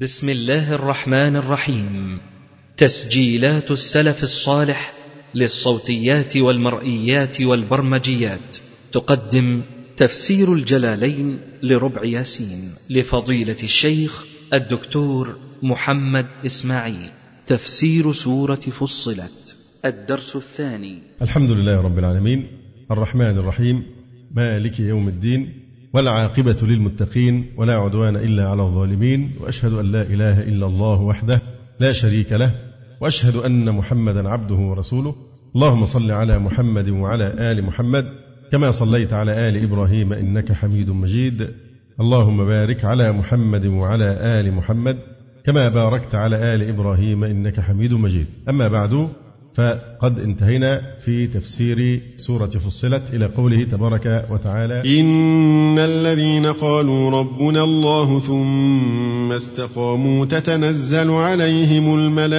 بسم الله الرحمن الرحيم. تسجيلات السلف الصالح للصوتيات والمرئيات والبرمجيات. تقدم تفسير الجلالين لربع ياسين لفضيلة الشيخ الدكتور محمد إسماعيل. تفسير سورة فصلت. الدرس الثاني. الحمد لله رب العالمين. الرحمن الرحيم. مالك يوم الدين. والعاقبة للمتقين ولا عدوان إلا على الظالمين وأشهد أن لا إله إلا الله وحده لا شريك له وأشهد أن محمدا عبده ورسوله. اللهم صل على محمد وعلى آل محمد كما صليت على آل إبراهيم إنك حميد مجيد. اللهم بارك على محمد وعلى آل محمد كما باركت على آل إبراهيم إنك حميد مجيد. أما بعد فقد انتهينا في تفسير سورة فصلت إلى قوله تبارك وتعالى إن الذين قالوا ربنا الله ثم استقاموا تتنزل عليهم الملائكة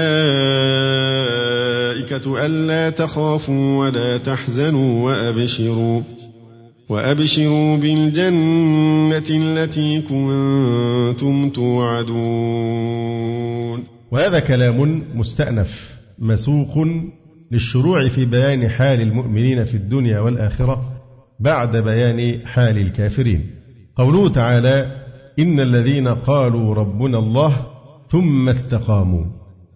ألا تخافوا ولا تحزنوا وأبشروا وأبشروا بالجنة التي كنتم توعدون. وهذا كلام مستأنف. مسوق للشروع في بيان حال المؤمنين في الدنيا والآخرة بعد بيان حال الكافرين. قوله تعالى إن الذين قالوا ربنا الله ثم استقاموا.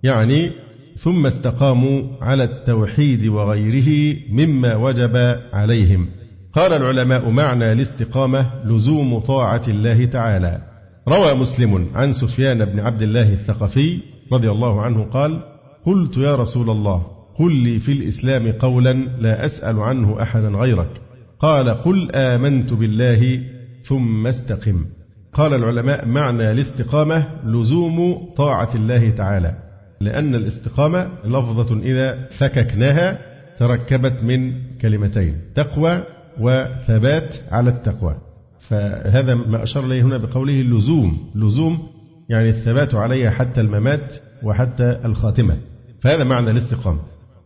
يعني ثم استقاموا على التوحيد وغيره مما وجب عليهم. قال العلماء معنى الاستقامة لزوم طاعة الله تعالى. روى مسلم عن سفيان بن عبد الله الثقفي رضي الله عنه قال قلت يا رسول الله قل لي في الإسلام قولا لا أسأل عنه أحدا غيرك. قال قل آمنت بالله ثم استقم. قال العلماء معنى الاستقامة لزوم طاعة الله تعالى لأن الاستقامة لفظة إذا فككناها تركبت من كلمتين تقوى وثبات على التقوى. فهذا ما أشار إليه هنا بقوله اللزوم لزوم يعني الثبات عليها حتى الممات وحتى الخاتمة. فهذا معنى الاستقامة.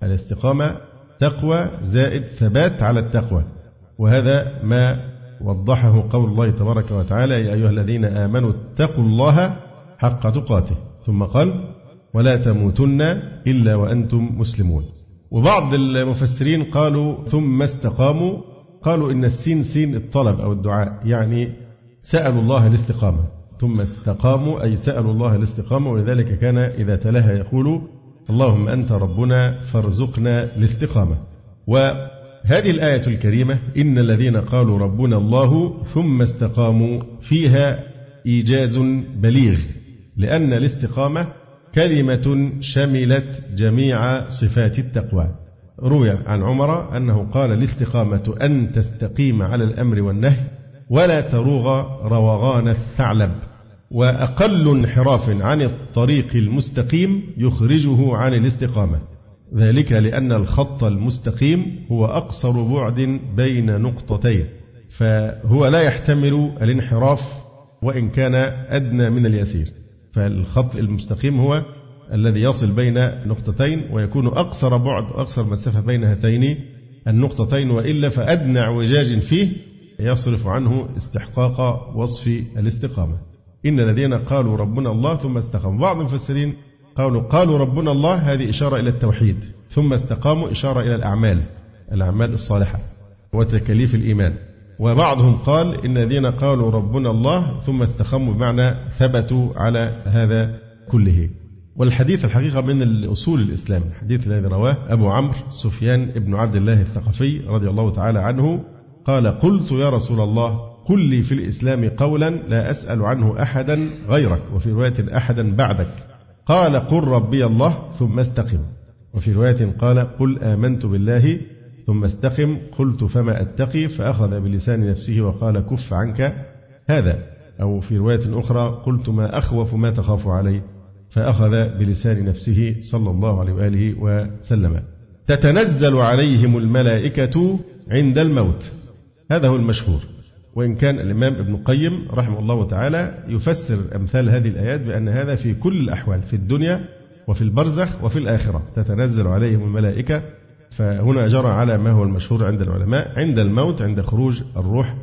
الاستقامة تقوى زائد ثبات على التقوى. وهذا ما وضحه قول الله تبارك وتعالى يا أيها الذين آمنوا اتقوا الله حق تقاته. ثم قال ولا تموتن إلا وأنتم مسلمون. وبعض المفسرين قالوا ثم استقاموا. قالوا إن السين سين الطلب أو الدعاء. يعني سألوا الله الاستقامة. ثم استقاموا أي سألوا الله الاستقامة ولذلك كان إذا تلاها يقول اللهم أنت ربنا فارزقنا الاستقامة. وهذه الآية الكريمة إن الذين قالوا ربنا الله ثم استقاموا فيها إيجاز بليغ لأن الاستقامة كلمة شملت جميع صفات التقوى. روي عن عمر أنه قال الاستقامة أن تستقيم على الأمر والنهي ولا تروغ روغان الثعلب. وأقل انحراف عن الطريق المستقيم يخرجه عن الاستقامة. ذلك لأن الخط المستقيم هو أقصر بعد بين نقطتين فهو لا يحتمل الانحراف وإن كان أدنى من اليسير. فالخط المستقيم هو الذي يصل بين نقطتين ويكون أقصر بعد أقصر مسافة بين هاتين النقطتين وإلا فأدنى اعوجاج فيه يصرف عنه استحقاق وصف الاستقامة. إن الذين قالوا ربنا الله ثم استقاموا. بعض المفسرين قالوا قالوا ربنا الله هذه إشارة إلى التوحيد. ثم استقاموا إشارة إلى الأعمال الأعمال الصالحة وتكاليف الإيمان. وبعضهم قال إن الذين قالوا ربنا الله ثم استقاموا بمعنى ثبتوا على هذا كله. والحديث الحقيقة من الأصول الإسلام الحديث الذي رواه أبو عمرو سفيان بن عبد الله الثقفي رضي الله تعالى عنه قال قلت يا رسول الله قل لي في الإسلام قولا لا أسأل عنه أحدا غيرك وفي رواية أحدا بعدك. قال قل ربي الله ثم استقم. وفي رواية قال قل آمنت بالله ثم استقم قلت فما أتقي؟ فأخذ بلسان نفسه وقال كف عنك هذا. أو في رواية أخرى قلت ما أخوف ما تخاف عليه فأخذ بلسان نفسه صلى الله عليه وآله وسلم. تتنزل عليهم الملائكة عند الموت. هذا هو المشهور. وإن كان الإمام ابن القيم رحمه الله تعالى يفسر أمثال هذه الآيات بأن هذا في كل الأحوال في الدنيا وفي البرزخ وفي الآخرة. تتنزل عليهم الملائكة فهنا جرى على ما هو المشهور عند العلماء عند الموت عند خروج الروح.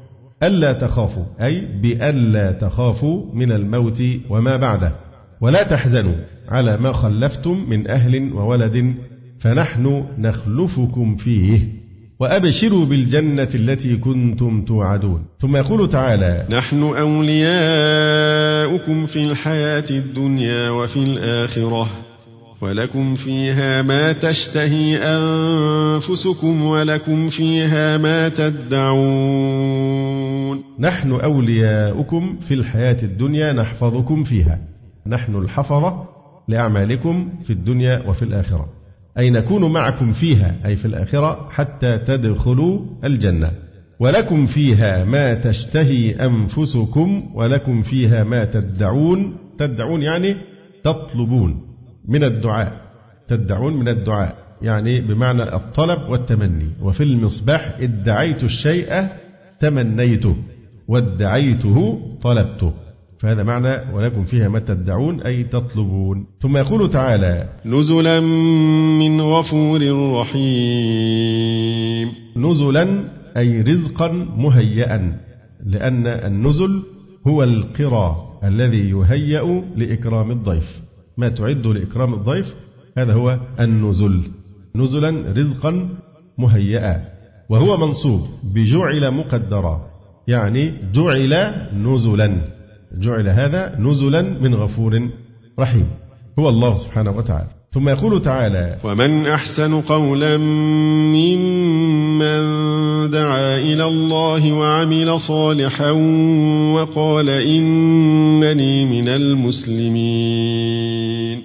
ألا تخافوا أي بألا تخافوا من الموت وما بعده. ولا تحزنوا على ما خلفتم من أهل وولد فنحن نخلفكم فيه. وأبشروا بالجنة التي كنتم توعدون. ثم يقول تعالى نحن أولياؤكم في الحياة الدنيا وفي الآخرة ولكم فيها ما تشتهي أنفسكم ولكم فيها ما تدعون. نحن أولياؤكم في الحياة الدنيا نحفظكم فيها. نحن الحفظة لأعمالكم في الدنيا وفي الآخرة. أي نكون معكم فيها أي في الآخرة حتى تدخلوا الجنة. ولكم فيها ما تشتهي أنفسكم ولكم فيها ما تدعون. تدعون يعني تطلبون من الدعاء. تدعون من الدعاء يعني بمعنى الطلب والتمني. وفي المصباح ادعيت الشيء تمنيته وادعيته طلبته. فهذا معنى ولكم فيها ما تدعون أي تطلبون. ثم يقول تعالى نزلا من غفور رحيم. نزلا أي رزقا مهيئا لأن النزل هو القرى الذي يهيأ لإكرام الضيف. ما تعد لإكرام الضيف؟ هذا هو النزل. نزلا رزقا مهيئا. وهو منصوب بجعل مقدرا. يعني جعل نزلا. جعل هذا نزلا من غفور رحيم. هو الله سبحانه وتعالى. ثم يقول تعالى ومن أحسن قولا ممن دعا إلى الله وعمل صالحا وقال إنني من المسلمين.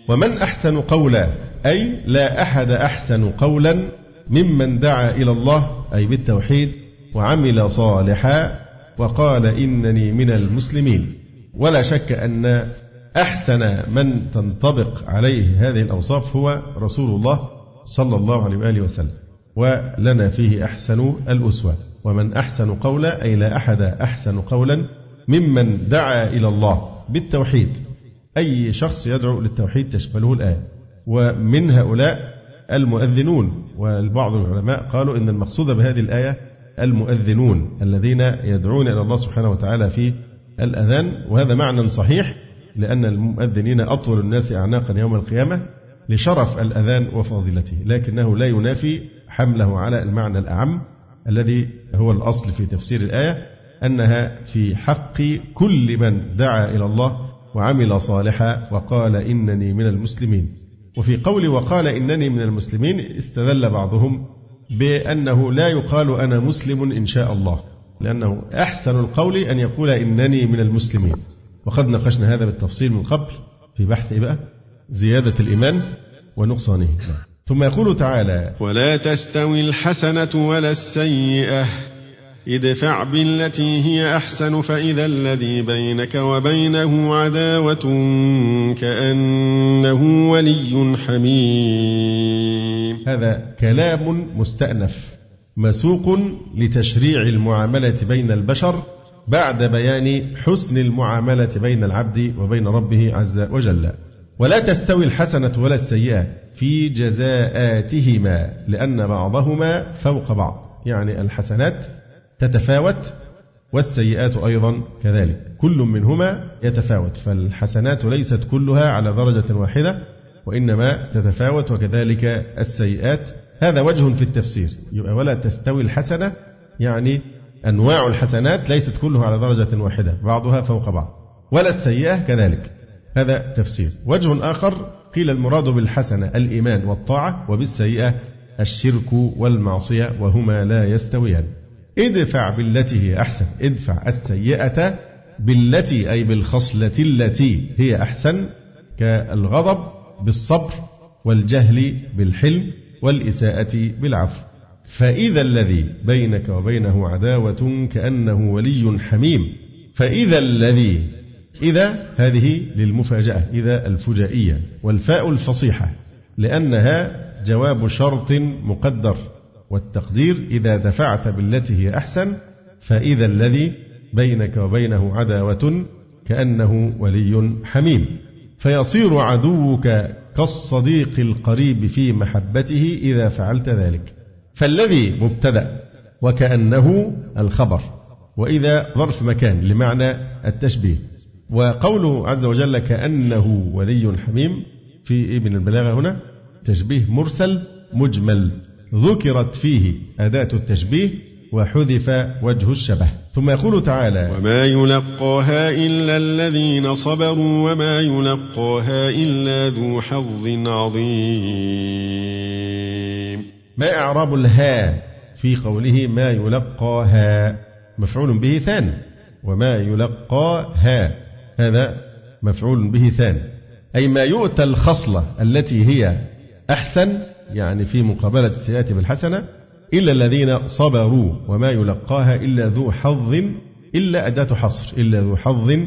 ومن أحسن قولا أي لا أحد أحسن قولا ممن دعا إلى الله أي بالتوحيد وعمل صالحا وقال إنني من المسلمين. ولا شك أن أحسن من تنطبق عليه هذه الأوصاف هو رسول الله صلى الله عليه وآله وسلم ولنا فيه أحسن الأسوة. ومن أحسن قولا أي لا أحد أحسن قولا ممن دعا إلى الله بالتوحيد. أي شخص يدعو للتوحيد تشمله الآية. ومن هؤلاء المؤذنون. والبعض العلماء قالوا إن المقصود بهذه الآية المؤذنون الذين يدعون إلى الله سبحانه وتعالى في الأذان وهذا معنى صحيح لأن المؤذنين أطول الناس أعناقا يوم القيامة لشرف الأذان وفضيلته لكنه لا ينافي حمله على المعنى الأعم الذي هو الأصل في تفسير الآية أنها في حق كل من دعا إلى الله وعمل صالحا وقال إنني من المسلمين. وفي قول وقال إنني من المسلمين استدل بعضهم بأنه لا يقال أنا مسلم إن شاء الله. لأنه أحسن القول أن يقول إنني من المسلمين. وقد ناقشنا هذا بالتفصيل من قبل في بحث إيه بقى؟ زيادة الإيمان ونقصانه. ثم يقول تعالى ولا تستوي الحسنة ولا السيئة. ادفع بالتي هي أحسن فإذا الذي بينك وبينه عداوة كأنه ولي حميم. هذا كلام مستأنف. مسوق لتشريع المعاملة بين البشر بعد بيان حسن المعاملة بين العبد وبين ربه عز وجل. ولا تستوي الحسنة ولا السيئة في جزاءاتهما لأن بعضهما فوق بعض. يعني الحسنات تتفاوت والسيئات أيضا كذلك. كل منهما يتفاوت فالحسنات ليست كلها على درجة واحدة وإنما تتفاوت وكذلك السيئات هذا وجه في التفسير. يبقى ولا تستوي الحسنة يعني أنواع الحسنات ليست كلها على درجة واحدة بعضها فوق بعض ولا السيئة كذلك. هذا تفسير. وجه آخر قيل المراد بالحسنة الإيمان والطاعة وبالسيئة الشرك والمعصية وهما لا يستويان. ادفع بالتي هي أحسن. ادفع السيئة بالتي أي بالخصلة التي هي أحسن كالغضب بالصبر والجهل بالحلم. والإساءة بالعفو. فإذا الذي بينك وبينه عداوة كأنه ولي حميم. فإذا الذي إذا هذه للمفاجأة إذا الفجائية والفاء الفصيحة لأنها جواب شرط مقدر. والتقدير إذا دفعت بالتي هي أحسن فإذا الذي بينك وبينه عداوة كأنه ولي حميم. فيصير عدوك كالصديق القريب في محبته إذا فعلت ذلك. فالذي مبتدأ وكأنه الخبر وإذا ظرف مكان لمعنى التشبيه. وقوله عز وجل كأنه ولي حميم في ابن البلاغة هنا تشبيه مرسل مجمل ذكرت فيه أداة التشبيه وحذف وجه الشبه. ثم يقول تعالى وما يلقاها إلا الذين صبروا وما يلقاها إلا ذو حظ عظيم. ما إعراب الها في قوله ما يلقاها؟ مفعول به ثان. وما يلقاها؟ هذا مفعول به ثان. أي ما يؤتى الخصلة التي هي أحسن يعني في مقابلة السيئات بالحسنة إلا الذين صبروا وما يلقاها إلا ذو حظ إلا أداة حصر إلا ذو حظ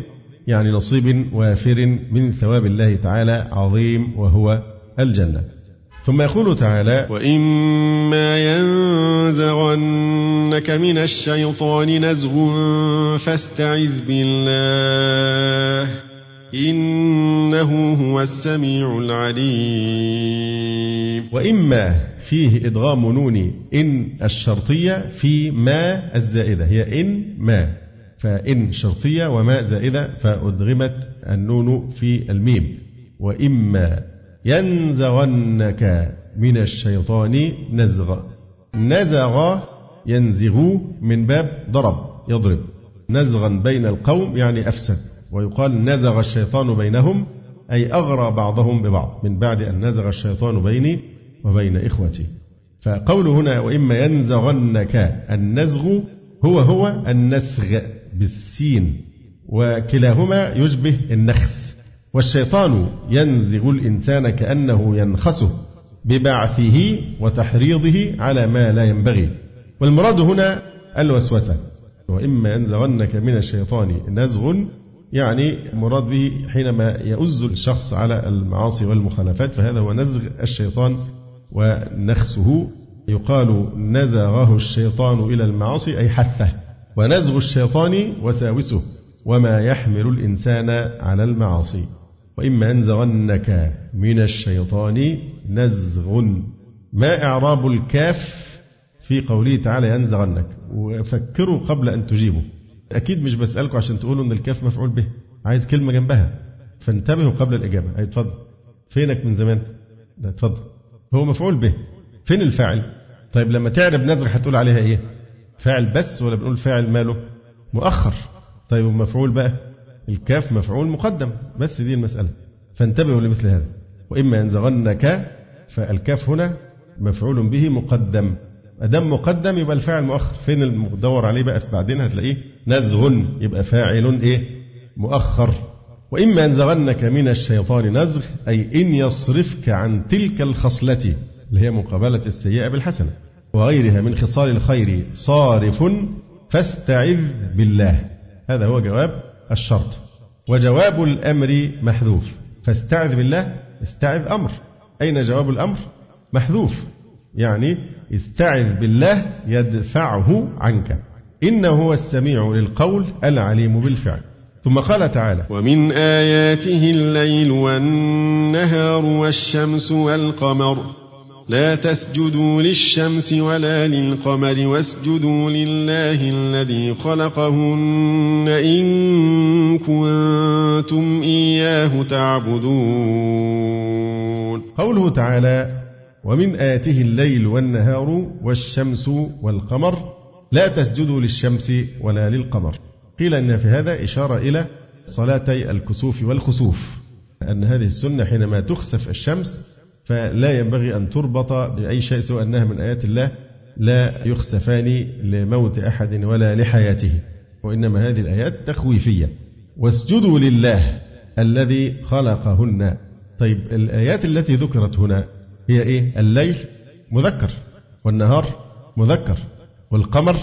يعني نصيب وافر من ثواب الله تعالى عظيم وهو الجنة. ثم يقول تعالى وإما ينزغنك من الشيطان نزغ فاستعذ بالله إنه هو السميع العليم. وإما فيه إدغام نون إن الشرطية في ما الزائدة. هي إن ما. فإن شرطية وما زائدة فأدغمت النون في الميم. وإما ينزغنك من الشيطان نزغ. نزغ ينزغ من باب ضرب يضرب. نزغا بين القوم يعني أفسد. ويقال نزغ الشيطان بينهم أي أغرى بعضهم ببعض. من بعد أن نزغ الشيطان بيني وبين إخوتي. فقول هنا وإما ينزغنك النزغ هو هو النسغ بالسين وكلاهما يشبه النخس. والشيطان ينزغ الإنسان كأنه ينخسه ببعثه وتحريضه على ما لا ينبغي. والمراد هنا الوسوسة. وإما ينزغنك من الشيطان نزغ يعني مراد به حينما يؤز الشخص على المعاصي والمخالفات فهذا هو نزغ الشيطان ونخسه يقال نزغه الشيطان إلى المعاصي أي حثه. ونزغ الشيطان وساوسه وما يحمل الإنسان على المعاصي. وإما أنزغنك من الشيطان نزغ ما إعراب الكاف في قوله تعالى ينزغنك وفكروا قبل أن تجيبوا أكيد مش بسألكم عشان تقولوا إن الكاف مفعول به. عايز كلمة جنبها. فانتبهوا قبل الإجابة. أي اتفضل. فينك من زمان؟ اتفضل. هو مفعول به. فين الفاعل؟ طيب لما تعرب نزغ هتقول عليها إيه؟ فاعل بس ولا بنقول فاعل ماله؟ مؤخر. طيب ومفعول بقى؟ الكاف مفعول مقدم. بس دي المسألة. فانتبهوا لمثل هذا. وإما ينزغنك فالكاف هنا مفعول به مقدم. أدام مقدم يبقى الفاعل مؤخر. فين المدور عليه بقى؟ بعدين هتلاقيه نزغ يبقى فاعل إيه؟ مؤخر. وإما ينزغنك من الشيطان نزغ أي إن يصرفك عن تلك الخصلة اللي هي مقابلة السيئة بالحسنة وغيرها من خصال الخير صارف فاستعذ بالله. هذا هو جواب الشرط. وجواب الأمر محذوف. فاستعذ بالله استعذ أمر. أين جواب الأمر؟ محذوف. يعني استعذ بالله يدفعه عنك. إنه هو السميع للقول العليم بالفعل. ثم قال تعالى ومن آياته الليل والنهار والشمس والقمر لا تسجدوا للشمس ولا للقمر واسجدوا لله الذي خلقهن إن كنتم إياه تعبدون. قوله تعالى ومن آياته الليل والنهار والشمس والقمر لا تسجدوا للشمس ولا للقمر. قيل إن في هذا إشارة إلى صلاتي الكسوف والخسوف أن هذه السنة حينما تخسف الشمس فلا ينبغي أن تربط بأي شيء سوى أنها من آيات الله لا يخسفان لموت أحد ولا لحياته وإنما هذه الآيات تخويفية. واسجدوا لله الذي خلقهن. طيب الآيات التي ذكرت هنا هي إيه؟ الليل مذكر والنهار مذكر والقمر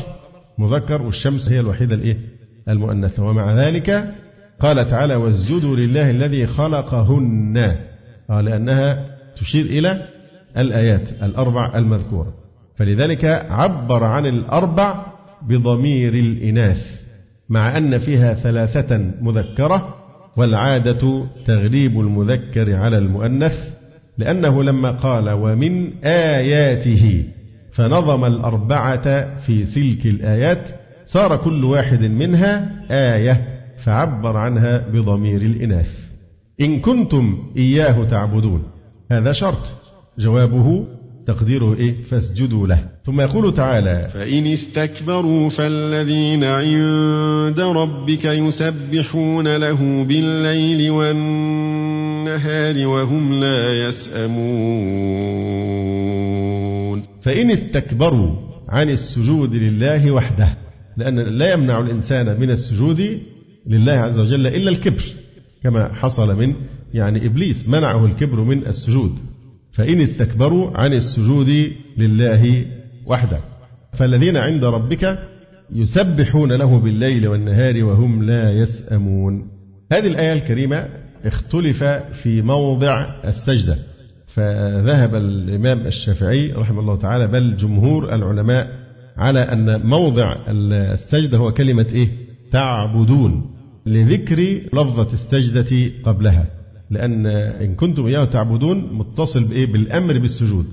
مذكر والشمس هي الوحيدة الإيه؟ المؤنثة. ومع ذلك قال تعالى واسجدوا لله الذي خلقهن آه، لأنها تشير إلى الآيات الأربع المذكورة. فلذلك عبر عن الأربع بضمير الإناث مع أن فيها ثلاثة مذكرة والعادة تغليب المذكر على المؤنث لأنه لما قال ومن آياته فنظم الأربعة في سلك الآيات صار كل واحد منها آية فعبر عنها بضمير الإناث. إن كنتم إياه تعبدون. هذا شرط. جوابه تقديره إيه؟ فاسجدوا له. ثم يقول تعالى فإن استكبروا فالذين عند ربك يسبحون له بالليل والنهار وهم لا يسأمون. فإن استكبروا عن السجود لله وحده لأن لا يمنع الإنسان من السجود لله عز وجل إلا الكبر كما حصل من يعني إبليس منعه الكبر من السجود. فإن استكبروا عن السجود لله وحده. فالذين عند ربك يسبحون له بالليل والنهار وهم لا يسأمون. هذه الآية الكريمة اختلف في موضع السجدة. فذهب الإمام الشافعي رحمه الله تعالى بل جمهور العلماء على أن موضع السجدة هو كلمة إيه؟ تعبدون لذكر لفظة السجدة قبلها لأن إن كنتم إياه تعبدون متصل بإيه؟ بالأمر بالسجود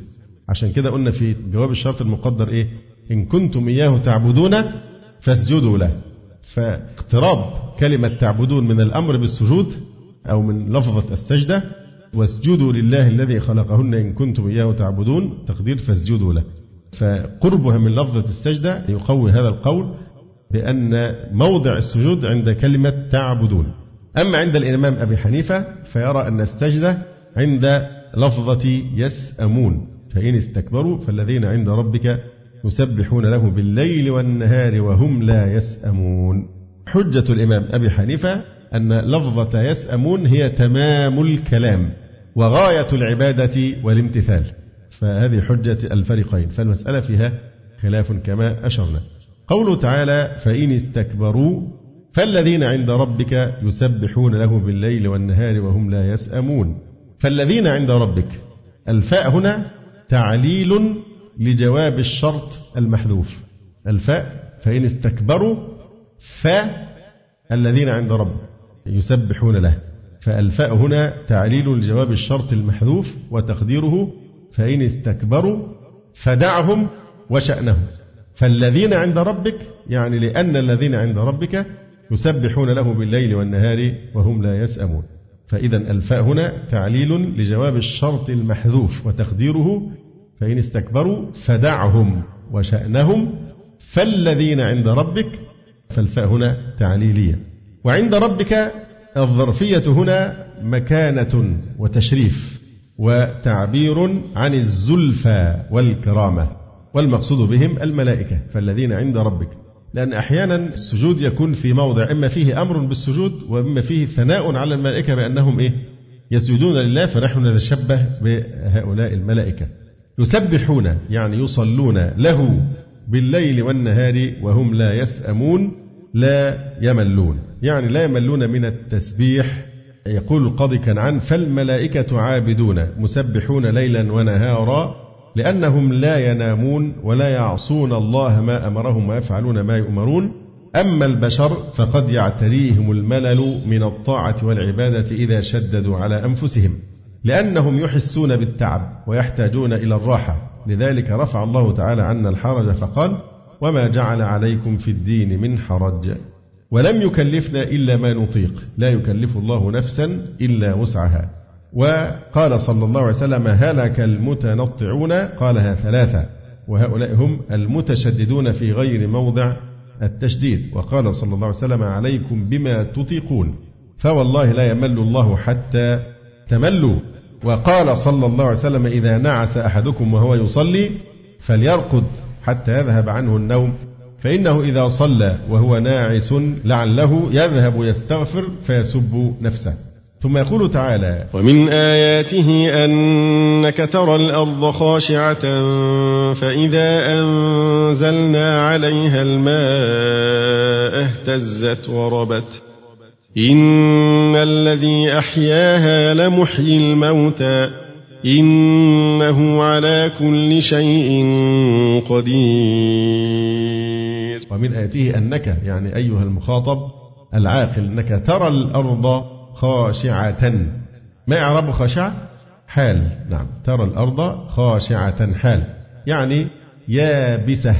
عشان كده قلنا في جواب الشرط المقدر إيه؟ إن كنتم إياه تعبدون فاسجدوا له فاقتراب كلمة تعبدون من الأمر بالسجود أو من لفظة السجدة واسجدوا لله الذي خلقهن إن كنتم إياه تعبدون تقدير فاسجدوا له فقربها من لفظة السجدة يقوي هذا القول بأن موضع السجود عند كلمة تعبدون. أما عند الإمام أبي حنيفة فيرى أن السجدة عند لفظة يسأمون فإن استكبروا فالذين عند ربك يسبحون له بالليل والنهار وهم لا يسأمون. حجة الإمام أبي حنيفة أن لفظة يسأمون هي تمام الكلام وغاية العبادة والامتثال. فهذه حجة الفريقين فالمسألة فيها خلاف كما أشرنا. قوله تعالى فإن استكبروا فالذين عند ربك يسبحون له بالليل والنهار وهم لا يسأمون. فالذين عند ربك الفاء هنا تعليل لجواب الشرط المحذوف. الفاء فإن استكبروا فالذين عند ربك يسبحون له. فالفاء هنا تعليل لجواب الشرط المحذوف وتقديره فإن استكبروا فدعهم وشأنهم. فالذين عند ربك يعني لأن الذين عند ربك يسبحون له بالليل والنهار وهم لا يسأمون. فإذا الفاء هنا تعليل لجواب الشرط المحذوف وتقديره. فإن استكبروا فدعهم وشأنهم. فالذين عند ربك فالفاء هنا تعليلية. وعند ربك الظرفية هنا مكانة وتشريف. وتعبير عن الزلفى والكرامة والمقصود بهم الملائكة فالذين عند ربك. لأن أحيانا السجود يكون في موضع إما فيه أمر بالسجود وإما فيه ثناء على الملائكة بأنهم إيه؟ يسجدون لله فنحن نتشبه بهؤلاء الملائكة. يسبحون يعني يصلون له بالليل والنهار وهم لا يسأمون لا يملون. يعني لا يملون من التسبيح يقول القاضي كنعان فالملائكة عابدون مسبحون ليلا ونهارا لأنهم لا ينامون ولا يعصون الله ما أمرهم ويفعلون ما يؤمرون. أما البشر فقد يعتريهم الملل من الطاعة والعبادة إذا شددوا على أنفسهم لأنهم يحسون بالتعب ويحتاجون إلى الراحة. لذلك رفع الله تعالى عنا الحرج فقال وما جعل عليكم في الدين من حرج. ولم يكلفنا إلا ما نطيق. لا يكلف الله نفسا إلا وسعها. وقال صلى الله عليه وسلم هلك المتنطعون؟ قالها ثلاثة. وهؤلاء هم المتشددون في غير موضع التشديد. وقال صلى الله عليه وسلم عليكم بما تطيقون. فوالله لا يمل الله حتى تملوا. وقال صلى الله عليه وسلم إذا نعس أحدكم وهو يصلي فليرقد حتى يذهب عنه النوم. فإنه إذا صلى وهو ناعس لعله يذهب يستغفر فيسب نفسه. ثم يقول تعالى ومن آياته أنك ترى الأرض خاشعة فإذا أنزلنا عليها الماء اهتزت وربت. إن الذي أحياها لمحيي الموتى. إنه على كل شيء قدير. ومن آياته أنك يعني أيها المخاطب العاقل أنك ترى الأرض خاشعة. ما إعراب خاشعة حال. نعم. ترى الأرض خاشعة. حال. يعني يابسة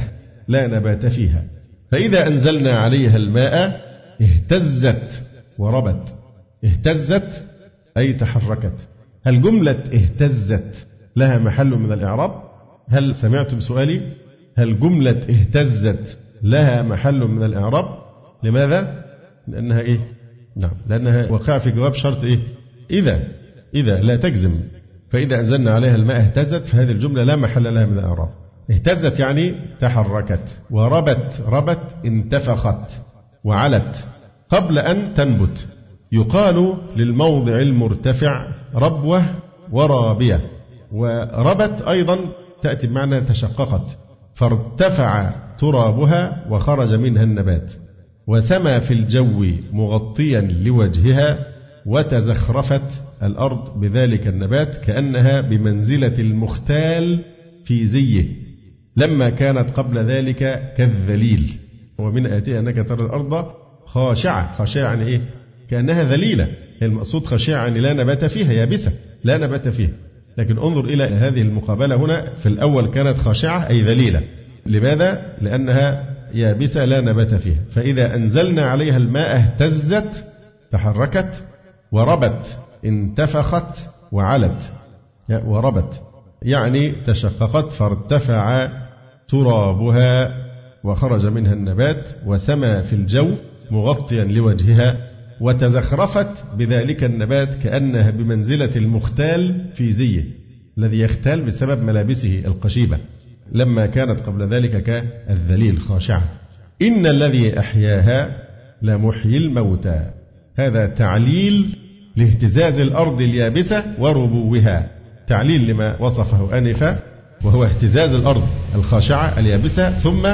لا نبات فيها. فإذا أنزلنا عليها الماء اهتزت وربت. اهتزت أي تحركت. هل جملة اهتزت لها محل من الإعراب؟ هل سمعتم سؤالي هل جملة اهتزت لها محل من الإعراب. لماذا؟ لأنها إيه؟ نعم لأنها وقع في جواب شرط إيه؟ إذا إذا لا تجزم فإذا أنزلنا عليها الماء اهتزت فهذه الجملة لا محل لها من الإعراب. اهتزت يعني تحركت وربت ربت انتفخت وعلت قبل أن تنبت. يقال للموضع المرتفع ربوة ورابية وربت أيضا تأتي بمعنى تشققت فارتفع ترابها وخرج منها النبات. وسما في الجو مغطيا لوجهها وتزخرفت الأرض بذلك النبات كأنها بمنزلة المختال في زيه. لما كانت قبل ذلك كالذليل. ومن آتها أنك ترى الأرض خاشعة. خاشعة يعني إيه؟ كأنها ذليلة. المقصود خاشعة يعني لا نبات فيها يابسة. لا نبات فيها. لكن انظر إلى هذه المقابلة هنا. في الأول كانت خاشعة أي ذليلة. لماذا؟ لأنها يابسة لا نبات فيها. فإذا أنزلنا عليها الماء اهتزت تحركت وربت انتفخت وعلت. وربت. يعني تشققت فارتفع ترابها وخرج منها النبات وسما في الجو مغطيا لوجهها وتزخرفت بذلك النبات كأنها بمنزلة المختال في زيه الذي يختال بسبب ملابسه القشيبة. لما كانت قبل ذلك كالذليل خاشعة إن الذي أحياها لمحيي الموتى. هذا تعليل لاهتزاز الأرض اليابسة وربوها. تعليل لما وصفه آنفا وهو اهتزاز الأرض الخاشعة اليابسة ثم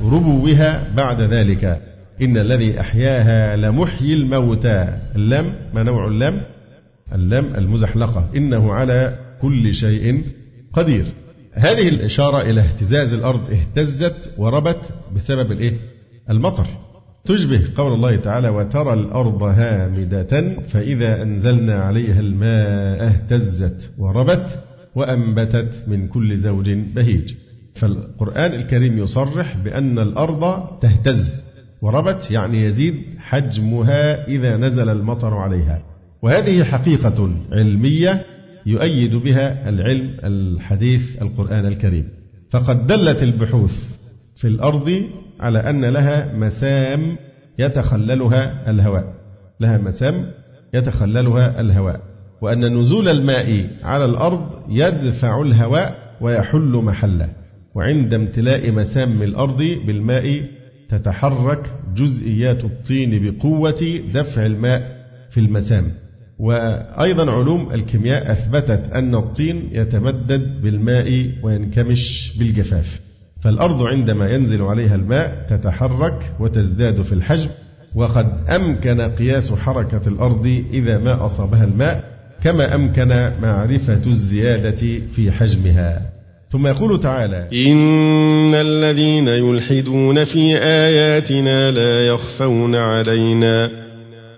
ربوها بعد ذلك. إن الذي أحياها لمحيي الموتى. اللم ما نوع اللم؟ اللم المزحلقة. إنه على كل شيء قدير. هذه الإشارة إلى اهتزاز الأرض اهتزت وربت بسبب الإيه؟ المطر. تشبه قول الله تعالى وترى الأرض هامدة فإذا أنزلنا عليها الماء اهتزت وربت وأنبتت من كل زوج بهيج. فالقرآن الكريم يصرح بأن الأرض تهتز. وربت يعني يزيد حجمها إذا نزل المطر عليها. وهذه حقيقة علمية يؤيد بها العلم الحديث القرآن الكريم. فقد دلت البحوث في الأرض على أن لها مسام يتخللها الهواء. لها مسام يتخللها الهواء. وأن نزول الماء على الأرض يدفع الهواء ويحل محله. وعند امتلاء مسام الأرض بالماء تتحرك جزئيات الطين بقوة دفع الماء في المسام. وأيضا علوم الكيمياء أثبتت أن الطين يتمدد بالماء وينكمش بالجفاف فالأرض عندما ينزل عليها الماء تتحرك وتزداد في الحجم وقد أمكن قياس حركة الأرض إذا ما أصابها الماء كما أمكن معرفة الزيادة في حجمها. ثم يقول تعالى إن الذين يلحدون في آياتنا لا يخفون علينا.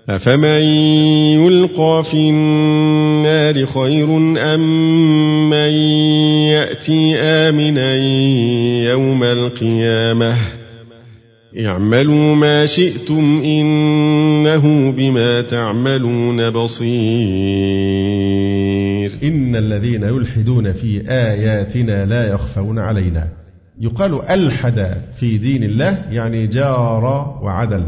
أفمن يلقى في النار خير أم من يأتي آمنا يوم القيامة اعملوا ما شئتم إنه بما تعملون بصير إن الذين يلحدون في آياتنا لا يخفون علينا يقال ألحد في دين الله يعني جار وعدل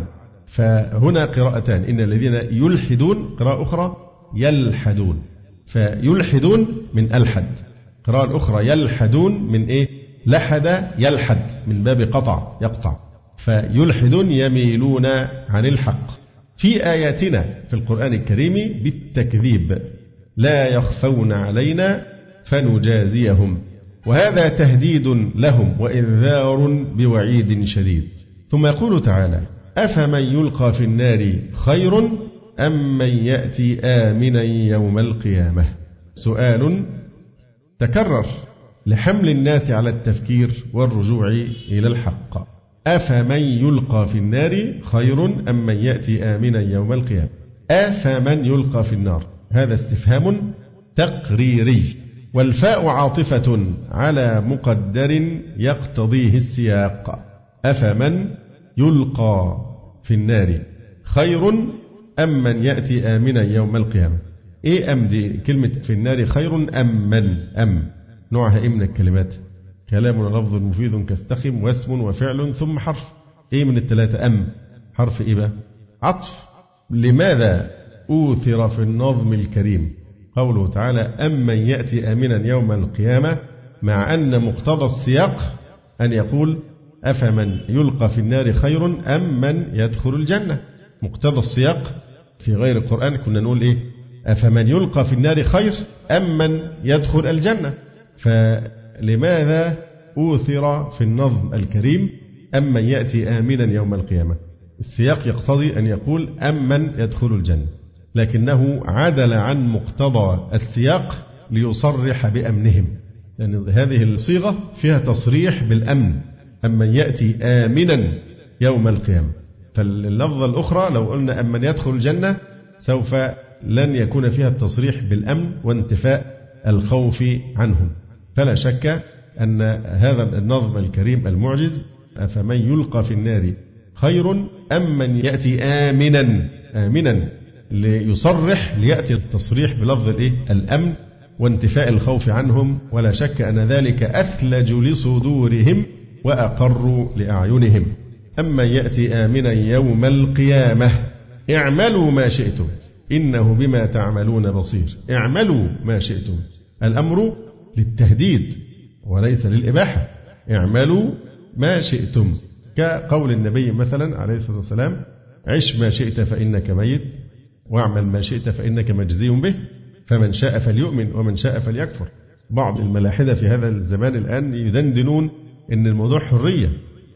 فهنا قراءتان. إن الذين يلحدون قراءة أخرى يلحدون. فيلحدون من ألحد. قراءة أخرى يلحدون من إيه؟ لحد يلحد. من باب قطع يقطع. فيلحدون يميلون عن الحق. في آياتنا في القرآن الكريم بالتكذيب. لا يخفون علينا فنجازيهم. وهذا تهديد لهم وإنذار بوعيد شديد. ثم يقول تعالى أفمن يلقى في النار خير أم من يأتي آمنا يوم القيامة؟ سؤال تكرر لحمل الناس على التفكير والرجوع إلى الحق. أفمن يلقى في النار خير أم من يأتي آمنا يوم القيامة؟ أفمن يلقى في النار. هذا استفهام تقريري. والفاء عاطفة على مقدر يقتضيه السياق. أفمن يلقى في النار خير أم من يأتي آمنا يوم القيامة؟ إيه أم دي كلمة في النار خير أم من أم؟ نوعها إيه من الكلمات؟ كلام لفظ مفيد كاستخم واسم وفعل ثم حرف. إيه من الثلاثة أم؟ حرف إيه بقى؟ عطف. لماذا أوثر في النظم الكريم؟ قوله تعالى أم من يأتي آمنا يوم القيامة مع أن مقتضى السياق أن يقول أفمن يلقى في النار خير أم من يدخل الجنة؟ مقتضى السياق في غير القرآن كنا نقول إيه؟ أفمن يلقى في النار خير أم من يدخل الجنة؟ فلماذا أوثر في النظم الكريم أم من يأتي آمنا يوم القيامة؟ السياق يقتضي أن يقول أم من يدخل الجنة. لكنه عدل عن مقتضى السياق ليصرح بأمنهم. لأن هذه الصيغة فيها تصريح بالأمن. أمن يأتي آمنا يوم القيامة. فاللفظة الأخرى لو قلنا أمن يدخل الجنة سوف لن يكون فيها التصريح بالأمن وانتفاء الخوف عنهم. فلا شك أن هذا النظم الكريم المعجز فمن يلقى في النار خير أم من يأتي آمنا آمنا ليصرح ليأتي التصريح بلفظ الإيه؟ الأمن وانتفاء الخوف عنهم. ولا شك أن ذلك أثلج لصدورهم وأقر لأعينهم. أما يأتي آمنا يوم القيامة اعملوا ما شئتم إنه بما تعملون بصير. اعملوا ما شئتم. الأمر للتهديد وليس للإباحة. اعملوا ما شئتم. كقول النبي مثلا عليه الصلاة والسلام عش ما شئت فإنك ميت واعمل ما شئت فإنك مجزي به. فمن شاء فليؤمن ومن شاء فليكفر. بعض الملاحدة في هذا الزمان الآن يدندنون أن الموضوع حرية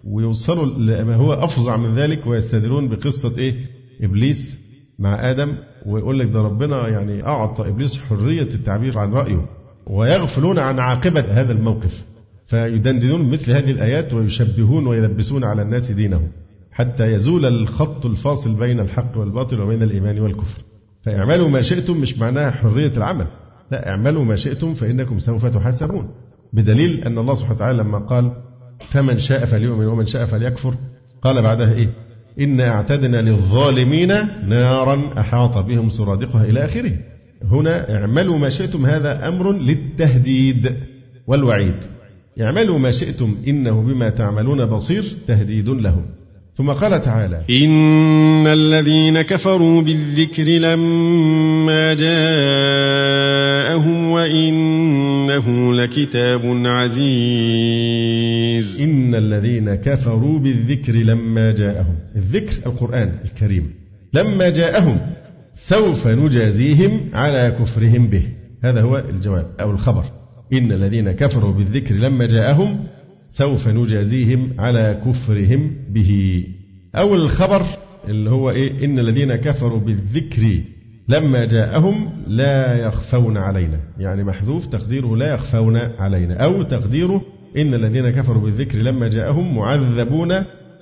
ويوصلوا لما هو أفظع من ذلك ويستدلون بقصة إيه؟ إبليس مع آدم ويقول لك ده ربنا يعني أعطى إبليس حرية التعبير عن رأيه ويغفلون عن عاقبة هذا الموقف فيدندنون مثل هذه الآيات ويشبهون ويلبسون على الناس دينهم حتى يزول الخط الفاصل بين الحق والباطل وبين الإيمان والكفر. فاعملوا ما شئتم مش معناها حرية العمل لا اعملوا ما شئتم فإنكم سوف تحاسبون. بدليل أن الله سبحانه وتعالى لما قال فمن شاء فليؤمن ومن شاء فليكفر قال بعدها إيه؟ إنا أعتدنا للظالمين نارا أحاط بهم سرادقها إلى آخره. هنا اعملوا ما شئتم هذا أمر للتهديد والوعيد. اعملوا ما شئتم إنه بما تعملون بصير تهديد لهم ثم قال تعالى إن الذين كفروا بالذكر لما جاءهم وإنه لكتاب عزيز. إن الذين كفروا بالذكر لما جاءهم. الذكر القرآن الكريم. لما جاءهم سوف نجازيهم على كفرهم به. هذا هو الجواب أو الخبر. إن الذين كفروا بالذكر لما جاءهم سوف نجازيهم على كفرهم به. أول الخبر اللي هو إيه؟ إن الذين كفروا بالذكر لما جاءهم لا يخفون علينا. يعني محذوف تقديره لا يخفون علينا. أو تقديره إن الذين كفروا بالذكر لما جاءهم معذبون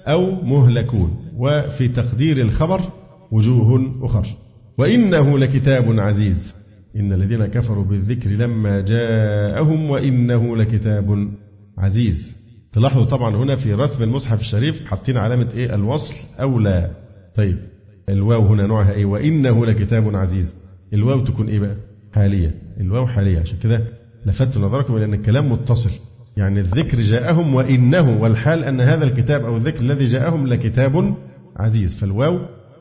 أو مهلكون. وفي تقدير الخبر وجوه أخر. وإنه لكتاب عزيز. إن الذين كفروا بالذكر لما جاءهم وإنه لكتاب عزيز. تلاحظوا طبعا هنا في رسم المصحف الشريف حاطين علامة إيه؟ الوصل أو لا. طيب الواو هنا نوعها إيه؟ وإنه لكتاب عزيز. الواو تكون إيه بقى؟ حالية. الواو حالية. عشان كده لفت نظركم إلى أن الكلام متصل. يعني الذكر جاءهم وإنه والحال أن هذا الكتاب أو الذكر الذي جاءهم لكتاب عزيز. فالواو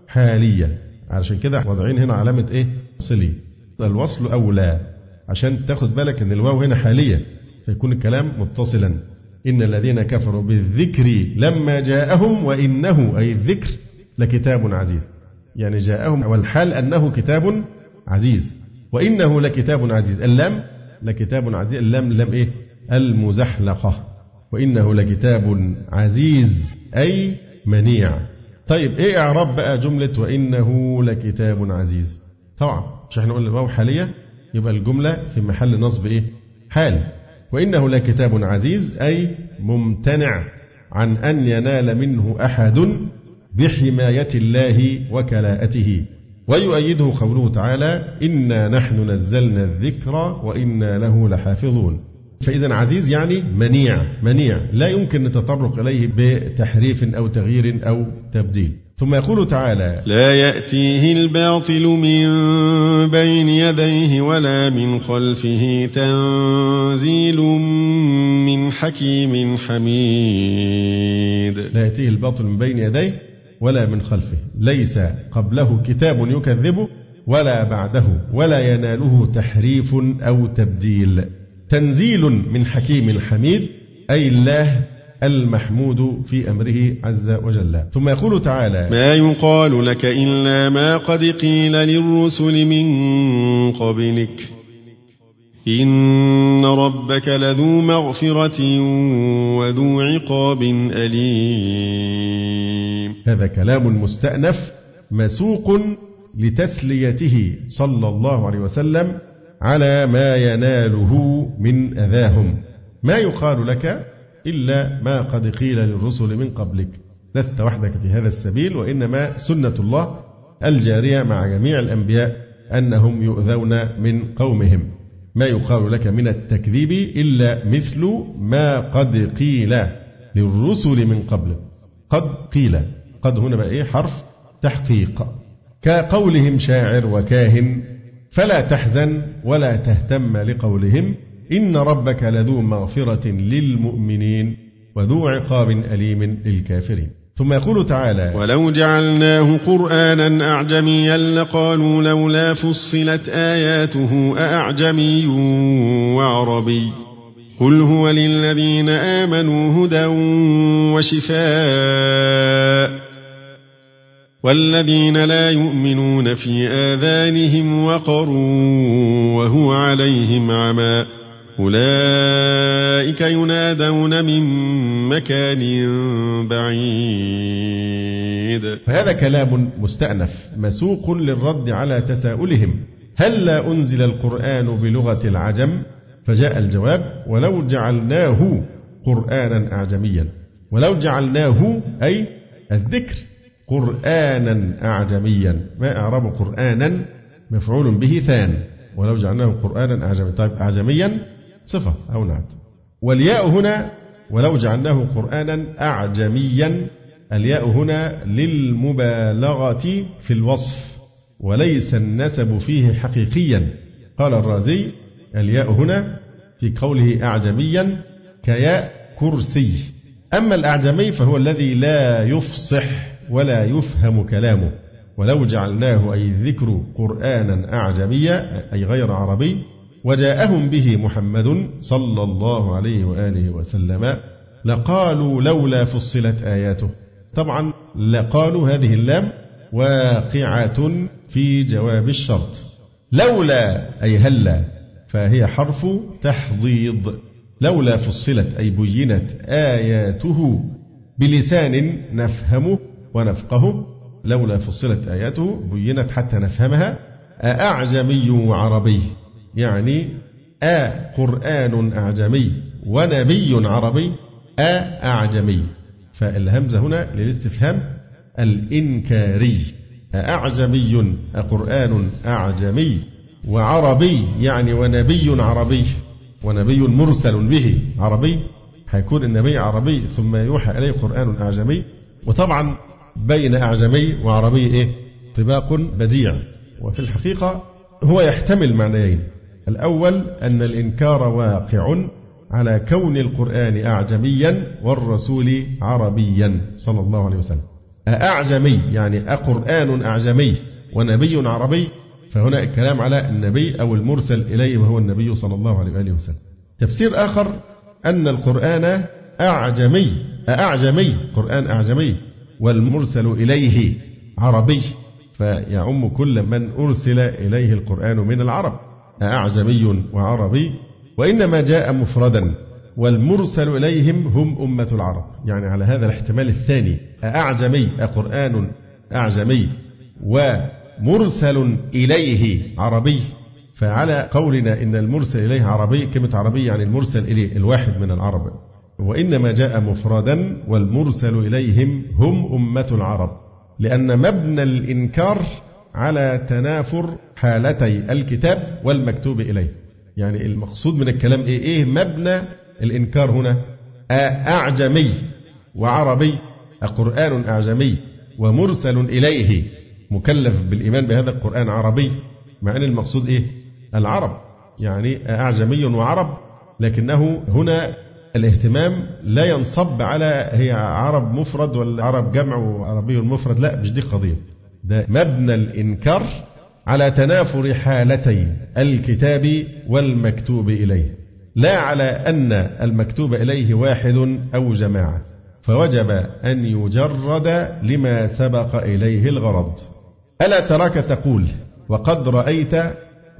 حالية. علشان كده واضعين هنا علامة إيه؟ صلي. الوصل أو لا. عشان تاخد بالك أن الواو هنا حالية. فيكون الكلام متصلا. إن الذين كفروا بالذكر لما جاءهم وإنه أي الذكر لكتاب عزيز. يعني جاءهم والحال أنه كتاب عزيز. وإنه لكتاب عزيز. اللام لكتاب عزيز. اللام اللام إيه؟ المزحلقة. وإنه لكتاب عزيز أي منيع. طيب إيه إعراب بقى جملة وإنه لكتاب عزيز؟ طبعا مش إحنا قلنا الواو حالية؟ يبقى الجملة في محل نصب إيه؟ حال. وإنه لكتاب عزيز أي ممتنع عن أن ينال منه أحد بحماية الله وكلاءته. ويؤيده قوله تعالى إنا نحن نزلنا الذكر وإنا له لحافظون. فإذا عزيز يعني منيع منيع. لا يمكن التطرق إليه بتحريف أو تغيير أو تبديل. ثم يقول تعالى لا يأتيه الباطل من بين يديه ولا من خلفه تنزيل من حكيم حميد. لا يأتيه الباطل من بين يديه ولا من خلفه. ليس قبله كتاب يكذبه ولا بعده ولا يناله تحريف أو تبديل. تنزيل من حكيم حميد أي الله المحمود في أمره عز وجل. ثم يقول تعالى ما يقال لك إلا ما قد قيل للرسل من قبلك. إن ربك لذو مغفرة وذو عقاب أليم. هذا كلام مستأنف مسوق لتسليته صلى الله عليه وسلم على ما يناله من أذاهم. ما يقال لك إلا ما قد قيل للرسل من قبلك. لست وحدك في هذا السبيل وإنما سنة الله الجارية مع جميع الأنبياء أنهم يؤذون من قومهم. ما يقال لك من التكذيب إلا مثل ما قد قيل للرسل من قبل. قد قيل. قد هنا بقى إيه؟ حرف تحقيق. كقولهم شاعر وكاهن فلا تحزن ولا تهتم لقولهم. إن ربك لذو مغفرة للمؤمنين وذو عقاب أليم للكافرين. ثم يقول تعالى ولو جعلناه قرآنا أعجميا لقالوا لولا فصلت آياته أأعجمي وعربي. قل هو للذين آمنوا هدى وشفاء. والذين لا يؤمنون في آذانهم وقر وهو عليهم عمى. أولئك ينادون من مكان بعيد. فهذا كلام مستأنف مسوق للرد على تساؤلهم. هل لا أنزل القرآن بلغة العجم؟ فجاء الجواب ولو جعلناه قرآنا أعجميا. ولو جعلناه أي الذكر قرآنا أعجميا. ما أعرب قرآنا مفعول به ثان. ولو جعلناه قرآنا أعجميا طيب أعجميا صفة أو نعت. والياء هنا ولو جعلناه قرآنا أعجميا الياء هنا للمبالغة في الوصف وليس النسب فيه حقيقيا. قال الرازي الياء هنا في قوله أعجميا كياء كرسي. أما الأعجمي فهو الذي لا يفصح ولا يفهم كلامه. ولو جعلناه أي الذكر قرآنا أعجميا أي غير عربي وجاءهم به محمد صلى الله عليه وآله وسلم لقالوا لولا فصلت آياته. طبعا لقالوا هذه اللام واقعة في جواب الشرط. لولا أي هلا فهي حرف تحضيض. لولا فصلت أي بينت آياته بلسان نفهمه ونفقه. لولا فصلت آياته بينت حتى نفهمها. أأعجمي وعربي يعني أ قرآن أعجمي ونبي عربي أ أعجمي فالهمزة هنا للاستفهام الإنكاري أعجمي أقرآن أعجمي وعربي يعني ونبي عربي ونبي مرسل به عربي هيكون النبي عربي ثم يوحى إليه قرآن أعجمي وطبعا بين أعجمي وعربي إيه؟ طباق بديع وفي الحقيقة هو يحتمل معنيين الأول أن الإنكار واقع على كون القرآن أعجميا والرسول عربيا صلى الله عليه وسلم. أعجمي يعني أقرآن أعجمي ونبي عربي فهنا الكلام على النبي أو المرسل إليه وهو النبي صلى الله عليه وآله وسلم. تفسير آخر أن القرآن أعجمي أعجمي قرآن أعجمي والمرسل إليه عربي فيعم كل من أرسل إليه القرآن من العرب. أعجمي وعربي وإنما جاء مفردا والمرسل إليهم هم أمة العرب. يعني على هذا الاحتمال الثاني أعجمي أقرآن أعجمي ومرسل إليه عربي. فعلى قولنا إن المرسل إليه عربي كلمة عربي يعني المرسل إليه الواحد من العرب. وإنما جاء مفردا والمرسل إليهم هم أمة العرب. لأن مبنى الإنكار على تنافر حالتي الكتاب والمكتوب إليه. يعني المقصود من الكلام إيه, إيه مبنى الإنكار هنا؟ أعجمي وعربي قرآن أعجمي ومرسل إليه مكلف بالإيمان بهذا القرآن عربي. مع أن المقصود إيه؟ العرب. يعني أعجمي وعرب لكنه هنا الاهتمام لا ينصب على هي عرب مفرد ولا عرب جمع وعربي مفرد. لا مش دي قضية ده مبنى الإنكار على تنافر حالتي الكتاب والمكتوب إليه. لا على أن المكتوب إليه واحد أو جماعة. فوجب أن يجرد لما سبق إليه الغرض. ألا تراك تقول وقد رأيت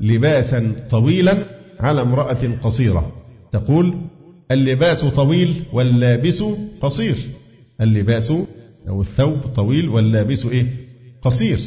لباسا طويلا على امرأة قصيرة تقول اللباس طويل واللابس قصير اللباس أو الثوب طويل واللابس إيه؟ قصير.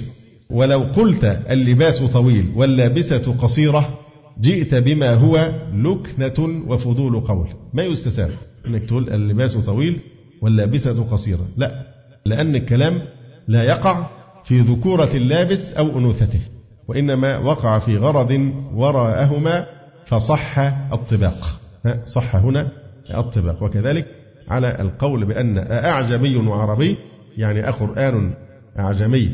ولو قلت اللباس طويل واللابسة قصيرة جئت بما هو لكنة وفضول قول. ما يستساغ إنك تقول اللباس طويل واللابسة قصيرة. لا لأن الكلام لا يقع في ذكورة اللابس أو أنوثته وإنما وقع في غرض وراءهما فصح الطباق. صح هنا الطباق. وكذلك على القول بأن أعجمي وعربي يعني أقرآن أعجمي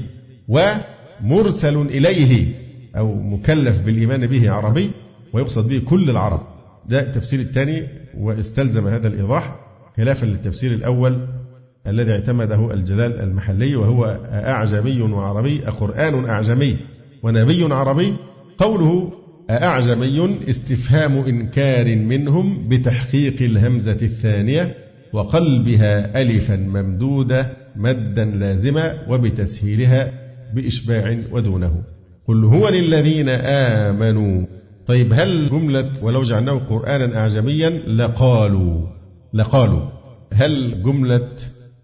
ومرسل إليه أو مكلف بالإيمان به عربي ويقصد به كل العرب. ده التفسير الثاني واستلزم هذا الإيضاح خلافا للتفسير الأول الذي اعتمده الجلال المحلي وهو أعجمي وعربي أقرآن أعجمي ونبي عربي. قوله أعجمي استفهام إنكار منهم بتحقيق الهمزة الثانية وقلبها ألفا ممدودة مدا لازما وبتسهيلها بإشباع ودونه. قل هو للذين آمنوا. طيب هل جملة ولو جعلناه قرآنا أعجميا لقالوا؟ لقالوا. هل جملة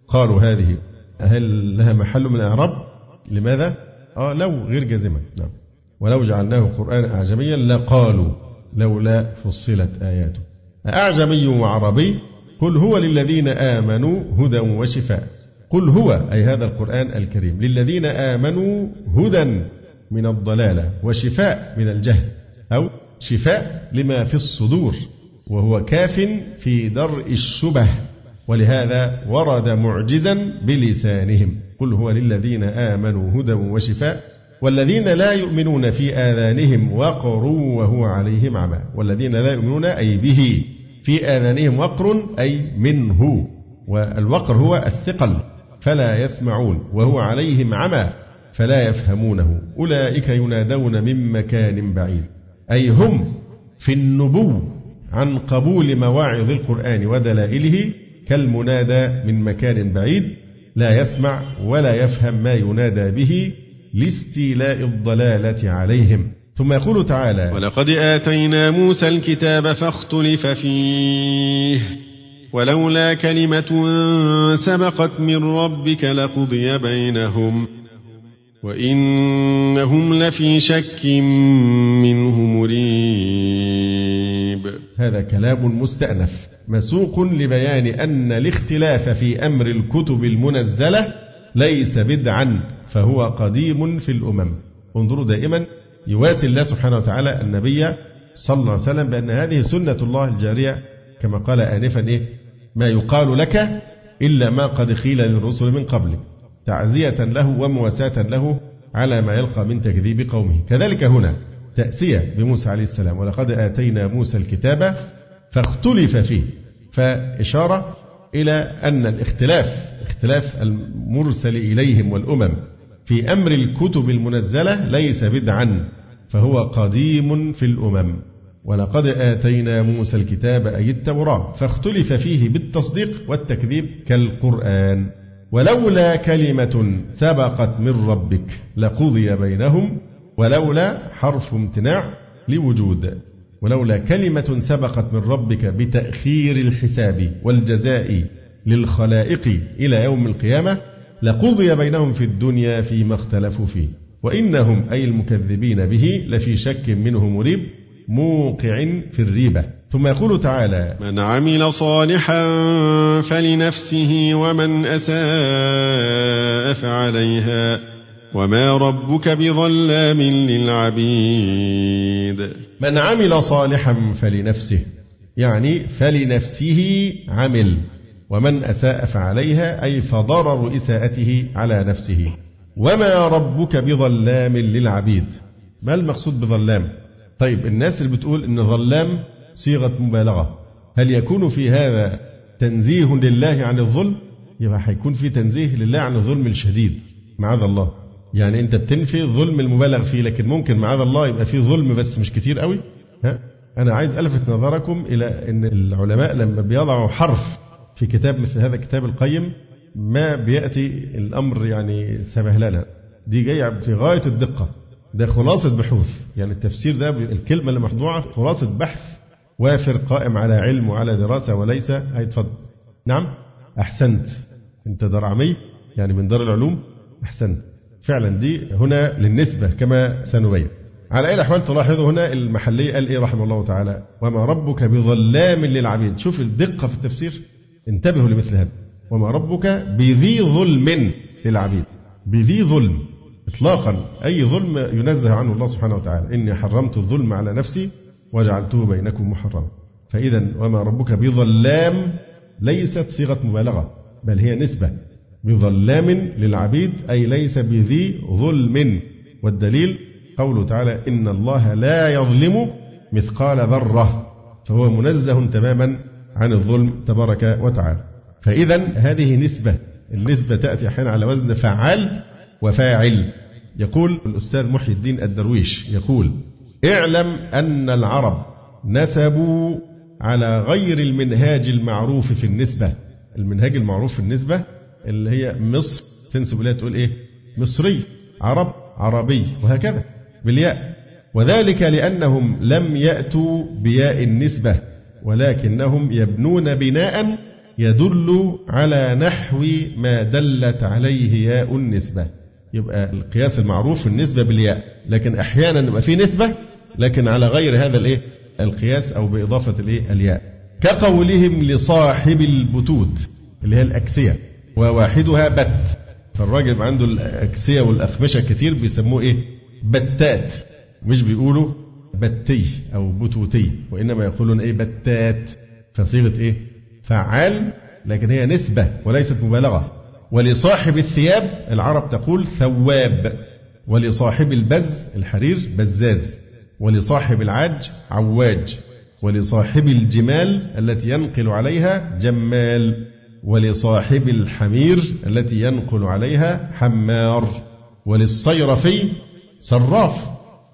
قالوا هذه هل لها محل من الإعراب لماذا؟ آه لو غير جازمة. نعم. ولو جعلناه قرآنا أعجميا لقالوا. لولا فصلت آياته. أعجمي وعربي. قل هو للذين آمنوا هدى وشفاء. قل هو أي هذا القرآن الكريم. للذين آمنوا هدى من الضلالة وشفاء من الجهل أو شفاء لما في الصدور وهو كاف في درء الشبه. ولهذا ورد معجزا بلسانهم. قل هو للذين آمنوا هدى وشفاء. والذين لا يؤمنون في آذانهم وقر وهو عليهم عمى. والذين لا يؤمنون أي به في آذانهم وقر أي منه. والوقر هو الثقل. فلا يسمعون وهو عليهم عمى فلا يفهمونه. أولئك ينادون من مكان بعيد. أي هم في النبو عن قبول مواعظ القرآن ودلائله كالمنادى من مكان بعيد لا يسمع ولا يفهم ما ينادى به لاستيلاء الضلالة عليهم. ثم يقول تعالى ولقد آتينا موسى الكتاب فاختلف فيه. ولولا كلمة سبقت من ربك لقضي بينهم وإنهم لفي شك منه مريب. هذا كلام مستأنف مسوق لبيان أن الاختلاف في أمر الكتب المنزلة ليس بدعا فهو قديم في الأمم. انظروا دائما يواسي الله سبحانه وتعالى النبي صلى الله عليه وسلم بأن هذه سنة الله الجارية كما قال آنفا إيه؟ ما يقال لك إلا ما قد قيل للرسل من قبلك تعزية له ومواساة له على ما يلقى من تكذيب قومه. كذلك هنا تأسية بموسى عليه السلام ولقد آتينا موسى الكتاب فاختلف فيه فإشارة إلى أن الاختلاف اختلاف المرسل إليهم والأمم في أمر الكتب المنزلة ليس بدعا فهو قديم في الأمم. ولقد آتينا موسى الكتاب أي التوراة فاختلف فيه بالتصديق والتكذيب كالقرآن. ولولا كلمة سبقت من ربك لقضي بينهم ولولا حرف امتناع لوجود. ولولا كلمة سبقت من ربك بتأخير الحساب والجزاء للخلائق إلى يوم القيامة لقضي بينهم في الدنيا فيما اختلفوا فيه. وإنهم أي المكذبين به لفي شك منه مريب. موقع في الريبة. ثم يقول تعالى من عمل صالحا فلنفسه ومن أساء فعليها وما ربك بظلام للعبيد. من عمل صالحا فلنفسه يعني فلنفسه عمل ومن أساء فعليها أي فضرر إساءته على نفسه. وما ربك بظلام للعبيد. ما المقصود بظلام؟ طيب الناس اللي بتقول إن ظلام صيغة مبالغة هل يكون في هذا تنزيه لله عن الظلم؟ يبقى هيكون في تنزيه لله عن الظلم الشديد معاذ الله. يعني أنت بتنفي الظلم المبالغ فيه لكن ممكن معاذ الله يبقى فيه ظلم بس مش كتير قوي؟ ها؟ أنا عايز ألفت نظركم إلى إن العلماء لما بيضعوا حرف في كتاب مثل هذا الكتاب القيم ما بيأتي الأمر يعني سبهللة. دي جاية في غاية الدقة. ده خلاصة بحوث. يعني التفسير ده الكلمة اللي مخدوعه خلاصة بحث وافر قائم على علم وعلى دراسة وليس هيتفضل نعم؟ أحسنت. أنت درعمي يعني من دار العلوم أحسنت. فعلا دي هنا للنسبة كما سنبين. على أي الأحوال تلاحظوا هنا المحلية قال إيه رحمه الله تعالى وما ربك بظلام للعبيد. شوف الدقة في التفسير. انتبهوا لمثل هذا. وما ربك بذي ظلم للعبيد. بذي ظلم. إطلاقا. أي ظلم ينزه عنه الله سبحانه وتعالى. إني حرمت الظلم على نفسي وجعلته بينكم محرما. فإذا وما ربك بظلام ليست صيغة مبالغة بل هي نسبة. بظلام للعبيد أي ليس بذي ظلم. والدليل قوله تعالى إن الله لا يظلم مثقال ذرة. فهو منزه تماما عن الظلم تبارك وتعالى. فإذا هذه نسبة. النسبة تأتي أحيانا على وزن فعال وفاعل. يقول الأستاذ محي الدين الدرويش يقول اعلم أن العرب نسبوا على غير المنهاج المعروف في النسبة. المنهاج المعروف في النسبة اللي هي مصر تنسب إليها تقول إيه؟ مصري عرب عربي وهكذا بالياء. وذلك لأنهم لم يأتوا بياء النسبة ولكنهم يبنون بناء يدل على نحو ما دلت عليه ياء النسبة. يبقى القياس المعروف النسبة بالياء. لكن أحيانا يبقى في نسبة لكن على غير هذا الإيه؟ القياس أو بإضافة الإيه؟ الياء. كقولهم لصاحب البتوت اللي هي الأكسية وواحدها بت. فالراجل عنده الأكسية والأخمشة كتير بيسموه إيه؟ بتات. مش بيقولوا بتي أو بتوتي وإنما يقولون إيه؟ بتات. فصيغة إيه؟ فعال لكن هي نسبة وليست مبالغة. ولصاحب الثياب العرب تقول ثواب. ولصاحب البز الحرير بزاز. ولصاحب العاج عواج. ولصاحب الجمال التي ينقل عليها جمال. ولصاحب الحمير التي ينقل عليها حمار. وللصيرفي صراف.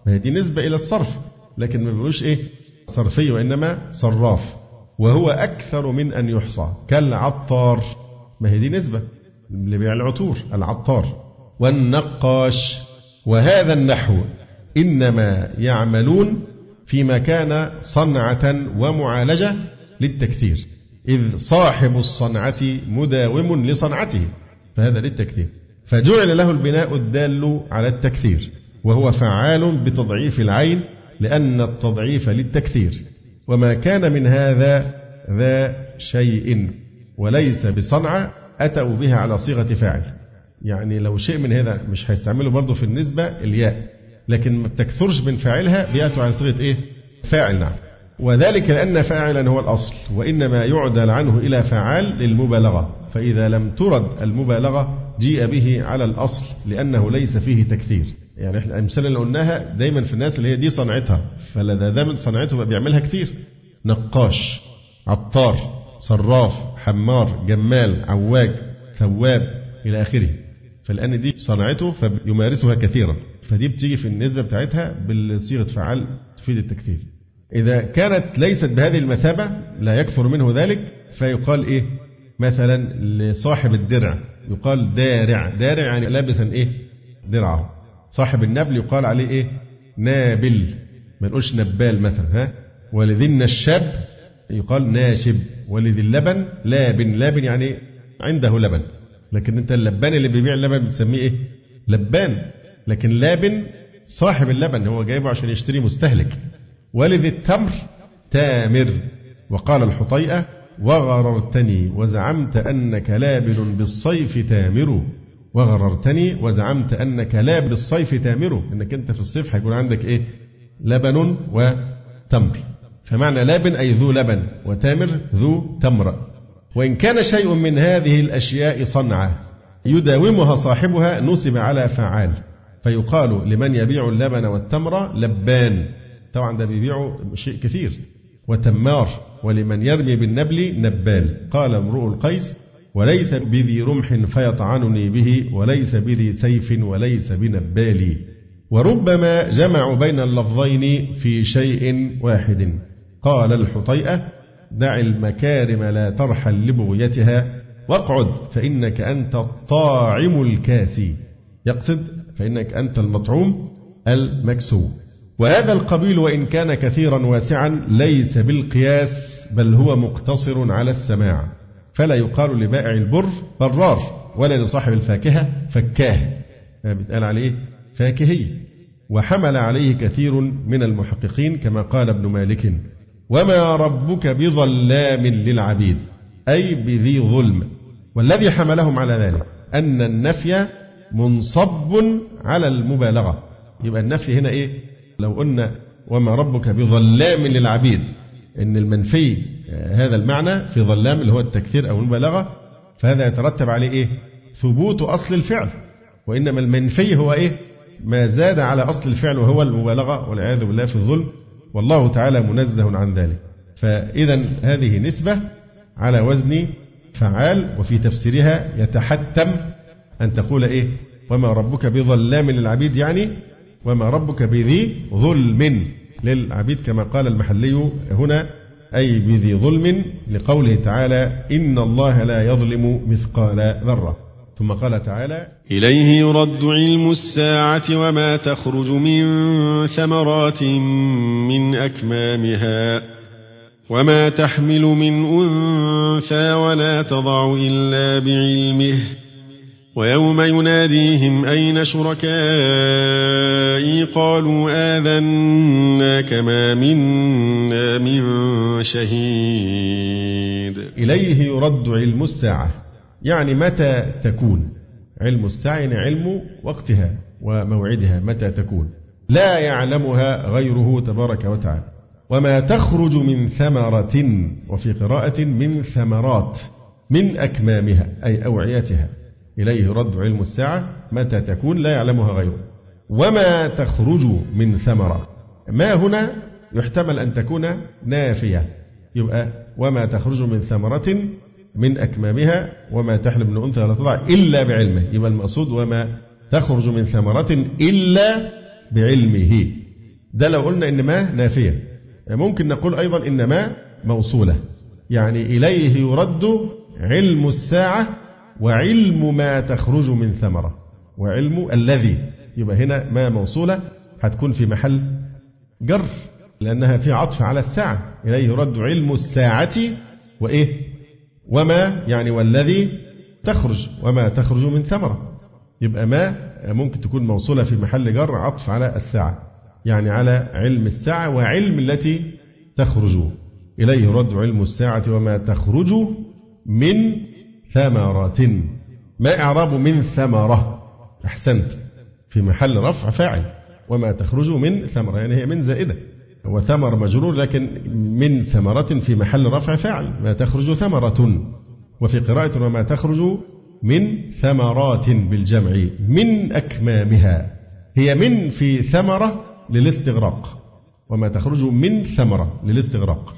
ما هي دي نسبة إلى الصرف لكن ما بيقولوش إيه؟ صرفي وإنما صراف. وهو أكثر من أن يحصى. كالعطار. ما هي دي نسبة. اللي بيع العطور العطار. والنقاش وهذا النحو إنما يعملون فيما كان صنعة ومعالجة للتكثير إذ صاحب الصنعة مداوم لصنعته فهذا للتكثير. فجعل له البناء الدال على التكثير وهو فعال بتضعيف العين لأن التضعيف للتكثير. وما كان من هذا ذا شيء وليس بصنعة أتوا بها على صيغة فاعل. يعني لو شيء من هذا مش هيستعملوا برضه في النسبة الياء. لكن ما بتكثرش من فاعلها بيأتوا على صيغة إيه؟ فاعل نعم. وذلك لأن فاعلا هو الأصل وإنما يعدل عنه إلى فعال للمبالغة. فإذا لم ترد المبالغة جيء به على الأصل لأنه ليس فيه تكثير. يعني إحنا الأمثلة اللي قلناها دايما في الناس اللي هي دي صنعتها. فلذا ده من صنعته بيعملها كتير. نقاش عطار. صراف حمار جمال عواج ثواب إلى آخره. فالآن دي صنعته فيمارسها كثيرا. فدي بتيجي في النسبة بتاعتها بالصيغة فعال تفيد التكثير. إذا كانت ليست بهذه المثابة لا يكثر منه ذلك فيقال إيه؟ مثلا لصاحب الدرع يقال دارع. دارع يعني لابسا إيه؟ درعه. صاحب النبل يقال عليه إيه؟ نابل. ما نقولش نبال مثلا ها؟ ولذي النشاب يقال ناشب. ولذي اللبن لابن. لابن يعني عنده لبن. لكن انت اللبان اللي بيبيع اللبن بتسميه إيه؟ لبان. لكن لابن صاحب اللبن هو جايبه عشان يشتري مستهلك. ولذي التمر تامر. وقال الحطيئة وغررتني وزعمت أنك لابن بالصيف تامر. وغررتني وزعمت أنك لابن بالصيف تامر. إنك أنت في الصيف هيكون عندك إيه؟ لبن وتمر. فمعنى لابن أي ذو لبن وتامر ذو تمر. وإن كان شيء من هذه الأشياء صنعة يداومها صاحبها نصب على فعال فيقال لمن يبيع اللبن والتمر لبان. طبعا ده بيبيعوا شيء كثير. وتمار ولمن يرمي بالنبل نبال. قال امرؤ القيس وليس بذي رمح فيطعنني به وليس بذي سيف وليس بنبالي وربما جمعوا بين اللفظين في شيء واحد. قال الحطيئة دع المكارم لا ترحل لبغيتها واقعد فإنك أنت الطاعم الكاسي يقصد فإنك أنت المطعوم المكسو وهذا القبيل وإن كان كثيرا واسعا ليس بالقياس بل هو مقتصر على السماع. فلا يقال لبائع البر برار ولا لصاحب الفاكهة فكاه. بيتقال عليه فاكهي. وحمل عليه كثير من المحققين كما قال ابن مالك. وما ربك بظلام للعبيد. أي بذي ظلم. والذي حملهم على ذلك. أن النفي منصب على المبالغة. يبقى النفي هنا إيه؟ لو قلنا وما ربك بظلام للعبيد. إن المنفي هذا المعنى في ظلام اللي هو التكثير أو المبالغة. فهذا يترتب عليه إيه؟ ثبوت أصل الفعل. وإنما المنفي هو إيه؟ ما زاد على أصل الفعل وهو المبالغة. والعياذ بالله في الظلم. والله تعالى منزه عن ذلك. فإذا هذه نسبة على وزن فعال وفي تفسيرها يتحتم أن تقول إيه؟ وما ربك بظلام للعبيد يعني وما ربك بذي ظلم للعبيد كما قال المحلي هنا أي بذي ظلم لقوله تعالى إن الله لا يظلم مثقال ذرة. ثم قال تعالى إليه يرد علم الساعة وما تخرج من ثمرات من أكمامها وما تحمل من أنثى ولا تضع إلا بعلمه ويوم يناديهم أين شركائي؟ قالوا آذنا كما منا من شهيد. إليه يرد علم الساعة. يعني متى تكون؟ علم الساعة علم وقتها وموعدها متى تكون؟ لا يعلمها غيره تبارك وتعالى. وما تخرج من ثمرة وفي قراءة من ثمرات من أكمامها أي أوعيتها. إليه رد علم الساعة متى تكون؟ لا يعلمها غيره. وما تخرج من ثمرة. ما هنا؟ يحتمل أن تكون نافية. يبقى وما تخرج من ثمرة من أكمامها وما تحلب من أنثى ولا تضع إلا بعلمه. يبقى المقصود وما تخرج من ثمرة إلا بعلمه. ده لو قلنا إن ما نافية. ممكن نقول أيضا إن ما موصولة. يعني إليه يرد علم الساعة وعلم ما تخرج من ثمرة. وعلم الذي. يبقى هنا ما موصولة هتكون في محل جر لأنها في عطف على الساعة. إليه يرد علم الساعة وإيه؟ وما يعني والذي تخرج وما تخرج من ثمرة. يبقى ما ممكن تكون موصولة في محل جر عطف على الساعة يعني على علم الساعة وعلم التي تخرج. إليه يرد علم الساعة وما تخرج من ثمرات ما إعراب من ثمرة؟ أحسنت. في محل رفع فاعل. وما تخرج من ثمرة يعني هي من زائدة. وثمر مجرور لكن من ثمرة في محل رفع فاعل ما تخرج ثمرة. وفي قراءة وما تخرج من ثمرات بالجمع من أكمامها. هي من في ثمرة للاستغراق وما تخرج من ثمرة للاستغراق.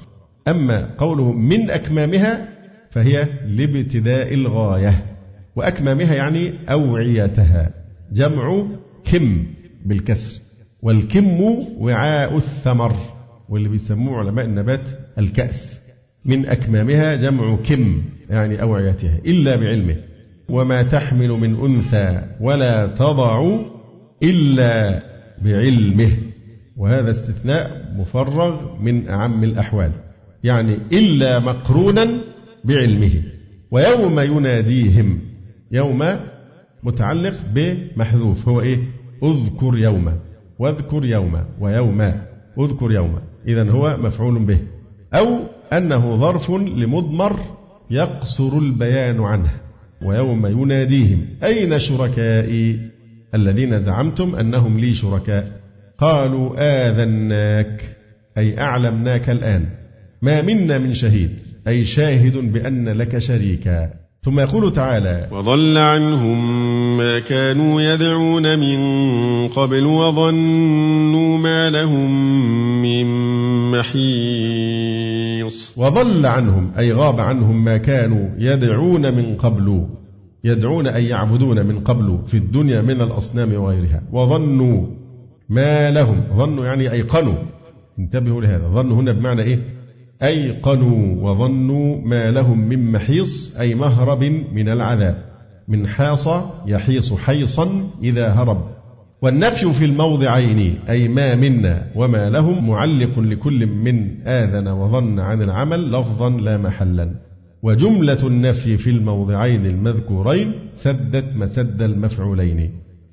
أما قوله من أكمامها فهي لابتداء الغاية. وأكمامها يعني أوعيتها جمع كم بالكسر. والكم وعاء الثمر واللي بيسموه علماء النبات الكأس. من أكمامها جمع كم يعني أوعيتها إلا بعلمه. وما تحمل من أنثى ولا تضع إلا بعلمه. وهذا استثناء مفرغ من أعم الأحوال. يعني إلا مقرونا بعلمه. ويوم يناديهم يوم متعلق بمحذوف. هو إيه؟ اذكر يوما. واذكر يوما ويوما اذكر يوما إذا هو مفعول به. أو أنه ظرف لمضمر يقصر البيان عنه ويوم يناديهم أين شركائي؟ الذين زعمتم أنهم لي شركاء. قالوا آذناك أي أعلمناك الآن. ما منا من شهيد أي شاهد بأن لك شريكا. ثم يقول تعالى وضل عنهم ما كانوا يدعون من قبل وظنوا ما لهم من محيص. وضل عنهم أي غاب عنهم ما كانوا يدعون من قبل يدعون أي يعبدون من قبل في الدنيا من الأصنام وغيرها. وظنوا ما لهم ظنوا يعني أيقنوا. انتبهوا لهذا ظنوا هنا بمعنى إيه؟ أيقنوا وظنوا ما لهم من محيص أي مهرب من العذاب. من حاص يحيص حيصا إذا هرب. والنفي في الموضعين أي ما منا وما لهم معلق لكل من آذن وظن عن العمل لفظا لا محلا. وجملة النفي في الموضعين المذكورين سدت مسد المفعولين.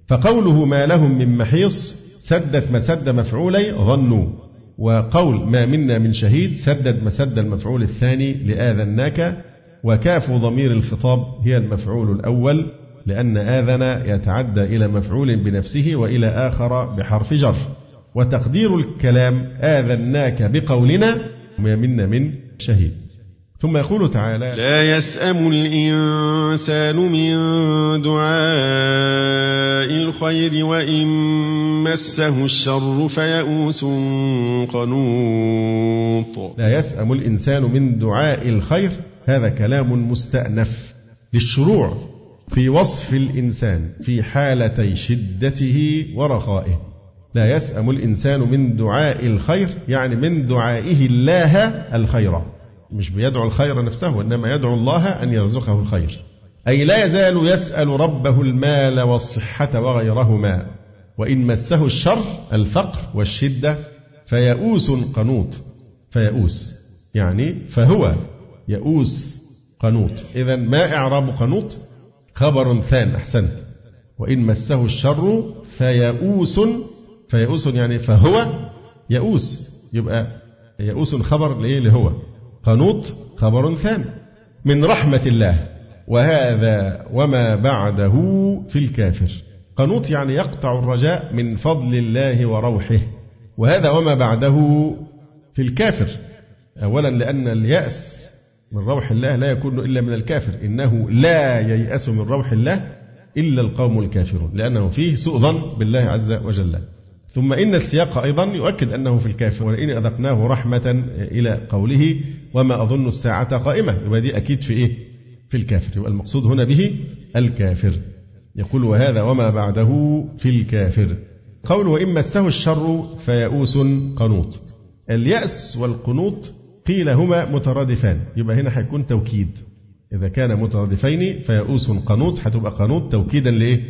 فقوله ما لهم من محيص سدت مسد مفعولي ظنوا. وقول ما منا من شهيد سدد مسد المفعول الثاني لآذناك وكاف ضمير الخطاب هي المفعول الأول لأن آذن يتعدى إلى مفعول بنفسه وإلى آخر بحرف جر. وتقدير الكلام آذناك بقولنا ما منا من شهيد. ثم يقول تعالى لا يسأم الإنسان من دعاء الخير وإن مسه الشر فيئوس قنوط. لا يسأم الإنسان من دعاء الخير هذا كلام مستأنف للشروع في وصف الإنسان في حالتي شدته ورخائه. لا يسأم الإنسان من دعاء الخير يعني من دعائه الله الخير. مش بيدعو الخير نفسه وإنما يدعو الله أن يرزقه الخير. أي لا يزال يسأل ربه المال والصحة وغيرهما وإن مسه الشر الفقر والشدة فيئوس قنوط. فيئوس يعني فهو يئوس قنوط. إذا ما إعراب قنوط؟ خبر ثان أحسنت. وإن مسه الشر فيئوس فيئوس يعني فهو يئوس. يبقى يئوس خبر لإيه؟ لهو. قنوط خبر ثان من رحمة الله. وهذا وما بعده في الكافر. قنوط يعني يقطع الرجاء من فضل الله وروحه. وهذا وما بعده في الكافر. أولا لأن اليأس من روح الله لا يكون إلا من الكافر. إنه لا ييأس من روح الله إلا القوم الكافرون. لأنه فيه سوء ظن بالله عز وجل. ثم إن السياق أيضا يؤكد أنه في الكافر. ولئن أذقناه رحمة إلى قوله وما أظن الساعة قائمة. يبقى دي أكيد في إيه؟ في الكافر. يبقى المقصود هنا به الكافر. يقول وهذا وما بعده في الكافر. قول وإن مسه الشر فيئوس قنوط. اليأس والقنوط قيل هما مترادفان. يبقى هنا هيكون توكيد. إذا كان مترادفين فيئوس قنوط هتبقى قنوط توكيدا لإيه؟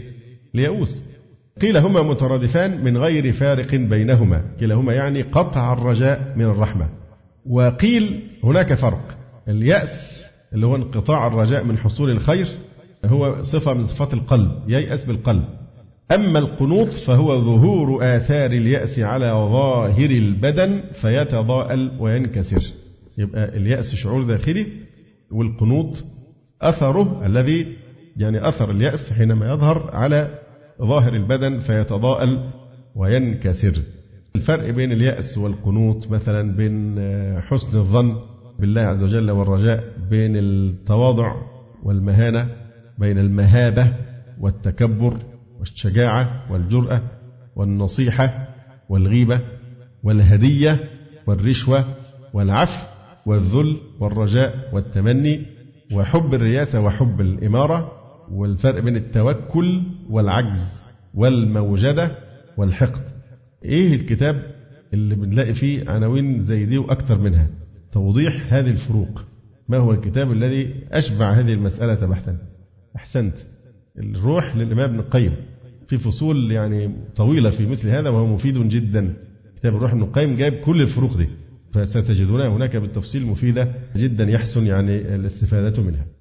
ليئوس. قيل هما مترادفان من غير فارق بينهما. كلاهما يعني قطع الرجاء من الرحمة. وقيل هناك فرق. اليأس اللي هو انقطاع الرجاء من حصول الخير هو صفة من صفات القلب ييأس بالقلب. أما القنوط فهو ظهور آثار اليأس على ظاهر البدن فيتضاءل وينكسر. يبقى اليأس شعور داخلي والقنوط أثره الذي يعني أثر اليأس حينما يظهر على ظاهر البدن فيتضاءل وينكسر. الفرق بين اليأس والقنوط مثلا بين حسن الظن بالله عز وجل والرجاء بين التواضع والمهانة بين المهابة والتكبر والشجاعة والجرأة والنصيحة والغيبة والهدية والرشوة والعفو والذل والرجاء والتمني وحب الرياسة وحب الإمارة والفرق بين التوكل والعجز والموجدة والحقد. إيه الكتاب اللي بنلاقي فيه عناوين زي دي وأكثر منها؟ توضيح هذه الفروق. ما هو الكتاب الذي أشبع هذه المسألة بحثا؟ أحسنت. الروح للإمام ابن القيم. في فصول يعني طويلة في مثل هذا وهو مفيد جدا. كتاب الروح ابن القيم جايب كل الفروق دي. فستجدونها هناك بالتفصيل مفيدة جدا يحسن يعني الاستفادة منها.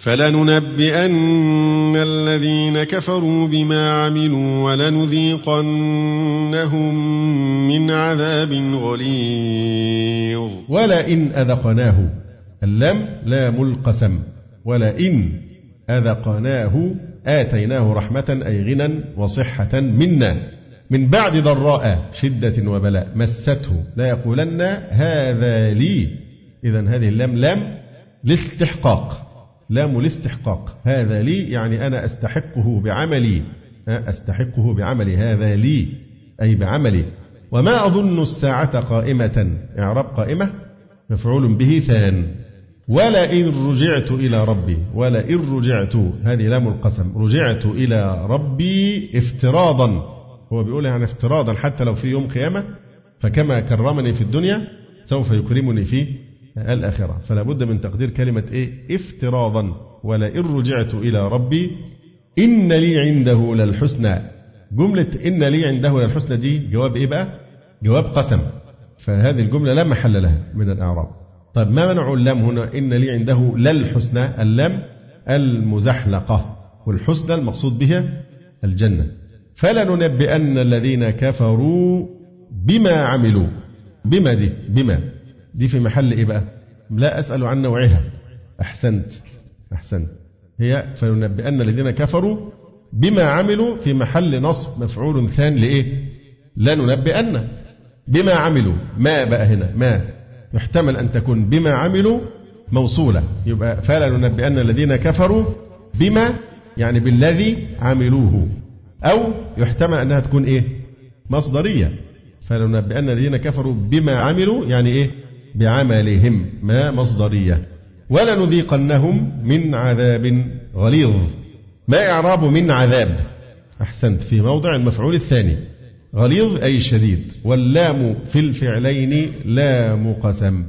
فلننبئن الذين كفروا بما عملوا ولنذيقنهم من عذاب غليظ. ولئن أذقناه اللم لام القسم ولئن أذقناه آتيناه رحمة أي غنى وصحة منا. من بعد ضراء شدة وبلاء مسته. لا يقولن هذا لي. إذا هذه اللام لام لاستحقاق. لام الاستحقاق هذا لي يعني أنا أستحقه بعملي. أستحقه بعملي. هذا لي أي بعملي. وما أظن الساعة قائمة. إعراب قائمة؟ مفعول به ثان. ولئن رجعت إلى ربي. ولئن رجعت. هذه لام القسم. رجعت إلى ربي افتراضا. هو بيقول يعني افتراضا حتى لو في يوم قيامة. فكما كرمني في الدنيا سوف يكرمني في الآخرة. فلا بد من تقدير كلمة إيه؟ افتراضا. ولئن رجعت إلى ربي إن لي عنده للحسنى. جملة إن لي عنده للحسنى دي جواب إيه بقى؟ جواب قسم. فهذه الجملة لا محل لها من الإعراب. طيب ما منع اللام هنا؟ إن لي عنده للحسنى؟ اللام المزحلقة. والحسنى المقصود بها الجنة. فلننبئن الذين كفروا بما عملوا. بما دي؟ بما. دي في محل إيه بقى؟ لا أسأل عن نوعها. أحسنت. أحسنت. هي فلننبئن الذين كفروا بما عملوا في محل نصب مفعول ثان لإيه؟ لننبئن بما عملوا. ما بقى هنا؟ ما. يحتمل أن تكون بما عملوا موصولة. يبقى فلننبئن الذين كفروا بما يعني بالذي عملوه. أو يحتمل أنها تكون إيه؟ مصدرية. فلننبئن الذين كفروا بما عملوا يعني إيه؟ بعملهم ما مصدرية. ولنذيقنهم من عذاب غليظ. ما إعراب من عذاب. أحسنت في موضع المفعول الثاني. غليظ أي شديد. واللام في الفعلين لام قسم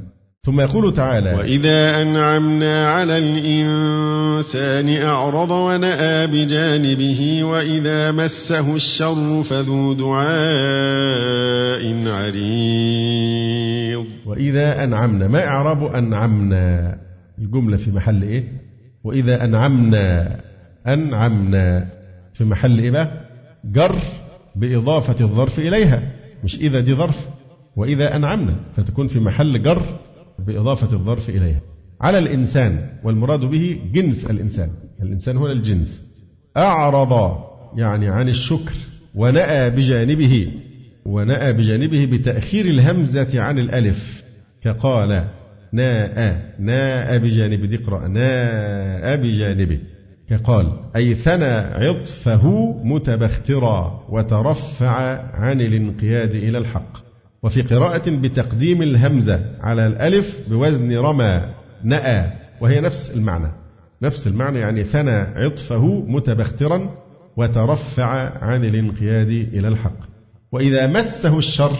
ثم يقول تعالى وإذا أنعمنا على الإنسان أعرض ونأى بجانبه وإذا مسه الشر فذو دعاء عريض وإذا أنعمنا ما إعراب أنعمنا؟ الجملة في محل إيه؟ وإذا أنعمنا أنعمنا في محل إيه بقى؟ جر بإضافة الظرف إليها مش إذا دي ظرف وإذا أنعمنا فتكون في محل جر بإضافة الظرف إليها. على الإنسان والمراد به جنس الإنسان. الإنسان هنا الجنس. أعرض يعني عن الشكر ونأى بجانبه ونأى بجانبه بتأخير الهمزة عن الألف. كقال ناء ناء بجانبه دي اقرأ ناء بجانبه كقال أي ثنى عطفه متبخترا وترفع عن الانقياد إلى الحق. وفي قراءة بتقديم الهمزة على الألف بوزن رمى نأى وهي نفس المعنى نفس المعنى يعني ثنى عطفه متبخترا وترفع عن الانقياد إلى الحق وإذا مسه الشر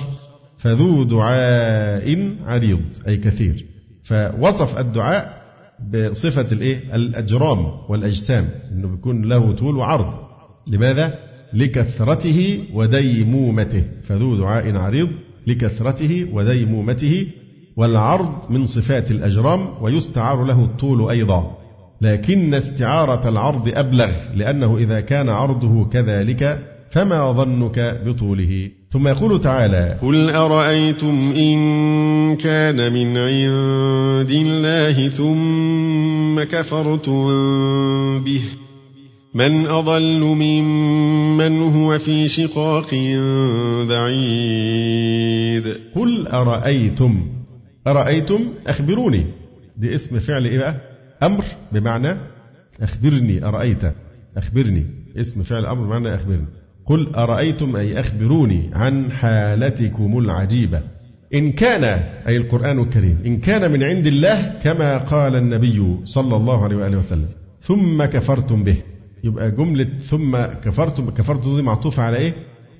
فذو دعاء عريض أي كثير فوصف الدعاء بصفة الإيه؟ الأجرام والأجسام إنه بيكون له طول وعرض لماذا؟ لكثرته وديمومته فذو دعاء عريض لكثرته وديمومته والعرض من صفات الأجرام ويستعار له الطول أيضا. لكن استعارة العرض أبلغ لأنه إذا كان عرضه كذلك فما ظنك بطوله؟ ثم يقول تعالى قل أرأيتم إن كان من عند الله ثم كفرتم به؟ من أضل ممن هو في شقاق بعيد. قل أرأيتم؟ أرأيتم؟ أخبروني. دي اسم فعل إيه بقى؟ أمر بمعنى أخبرني. أرأيت؟ أخبرني. اسم فعل أمر بمعنى أخبرني. قل أرأيتم أي أخبروني عن حالتكم العجيبة. إن كان أي القرآن الكريم إن كان من عند الله كما قال النبي صلى الله عليه وآله وسلم. ثم كفرتم به. يبقى جملة ثم كفرتم كفرتم دي معطوفة على إيه؟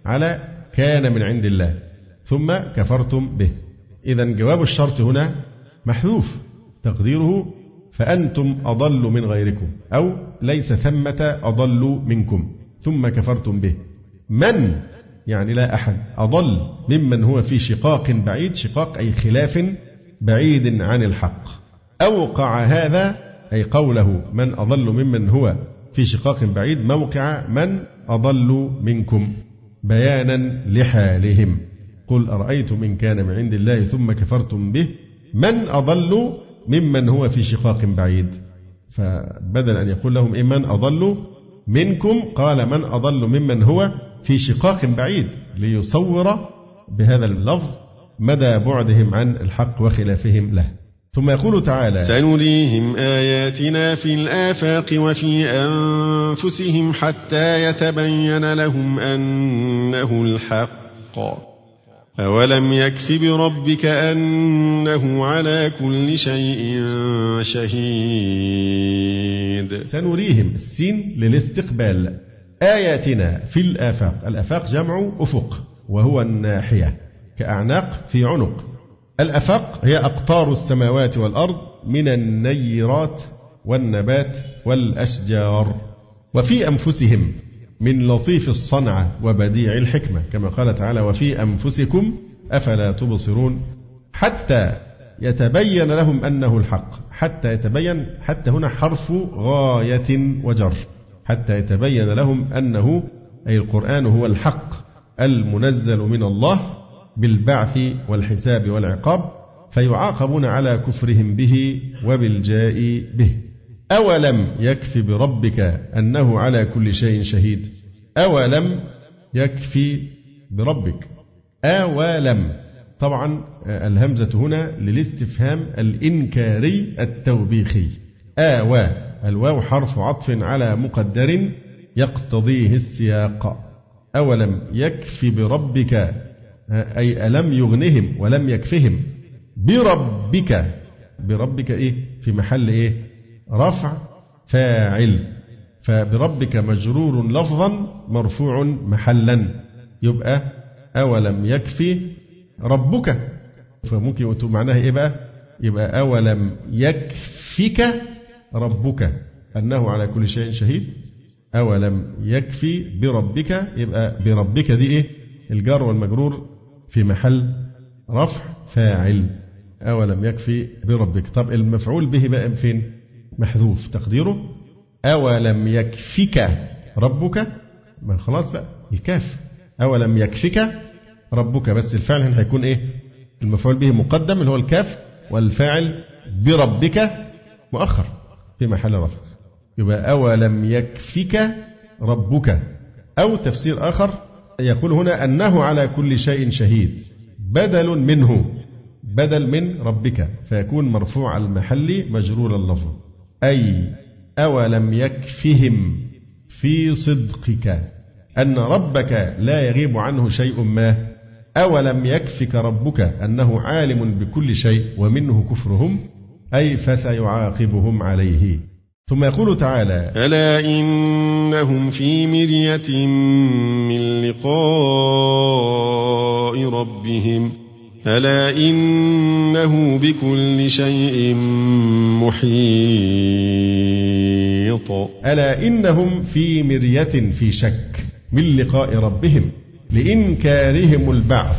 على كان من عند الله. ثم كفرتم به. إذا جواب الشرط هنا محذوف. تقديره فأنتم أضل من غيركم أو ليس ثمة أضل منكم. ثم كفرتم به. من؟ يعني لا أحد. أضل ممن هو في شقاق بعيد. شقاق أي خلاف بعيد عن الحق. أوقع هذا أي قوله من أضل ممن هو في شقاق بعيد موقع من أضل منكم بيانا لحالهم. قل أرأيتم إن كان من عند الله ثم كفرتم به؟ من أضل ممن هو في شقاق بعيد. فبدل أن يقول لهم إيه من أضل منكم قال من أضل ممن هو في شقاق بعيد. ليصور بهذا اللفظ مدى بعدهم عن الحق وخلافهم له. ثم يقول تعالى سنريهم آياتنا في الآفاق وفي أنفسهم حتى يتبين لهم أنه الحق. أولم يكف بربك أنه على كل شيء شهيد. سنريهم السين للاستقبال. آياتنا في الآفاق. الآفاق جمع أفق وهو الناحية كأعناق في عنق. الأفاق هي أقطار السماوات والأرض من النيرات والنبات والأشجار وفي أنفسهم من لطيف الصنعة وبديع الحكمة كما قال تعالى وفي أنفسكم أفلا تبصرون؟ حتى يتبين لهم أنه الحق حتى يتبين حتى هنا حرف غاية وجر حتى يتبين لهم أنه أي القرآن هو الحق المنزل من الله بالبعث والحساب والعقاب فيعاقبون على كفرهم به وبالجاء به. أولم يكف بربك أنه على كل شيء شهيد؟ أولم يكفي بربك. أولم. طبعا الهمزة هنا للاستفهام الإنكاري التوبيخي. آوى الواو حرف عطف على مقدر يقتضيه السياق. أولم يكف بربك أي ألم يغنهم ولم يكفهم بربك بربك إيه؟ في محل إيه؟ رفع فاعل. فبربك مجرور لفظا مرفوع محلا. يبقى أولم يكفي ربك. فممكن يقول معناها إيه بقى؟ يبقى أولم يكفك ربك. أنه على كل شيء شهيد. أولم يكفي بربك يبقى بربك دي إيه؟ الجار والمجرور في محل رفع فاعل. أولم يكفي بربك. طب المفعول به بقى فين؟ محذوف. تقديره؟ أولم يكفك ربك. ما خلاص بقى الكاف. أولم يكفك ربك. بس الفعل هنا هيكون إيه؟ المفعول به مقدم اللي هو الكاف والفاعل بربك مؤخر في محل رفع. يبقى أولم يكفك ربك. أو تفسير آخر يقول هنا أنه على كل شيء شهيد. بدل منه. بدل من ربك. فيكون مرفوع المحل مجرور اللفظ. أي أولم يكفهم في صدقك أن ربك لا يغيب عنه شيء ما. أولم يكفك ربك أنه عالم بكل شيء ومنه كفرهم. أي فسيعاقبهم عليه. ثم يقول تعالى ألا إنهم في مرية من لقاء ربهم. ألا إنه بكل شيء محيط. ألا إنهم في مرية في شك من لقاء ربهم. لإنكارهم البعث.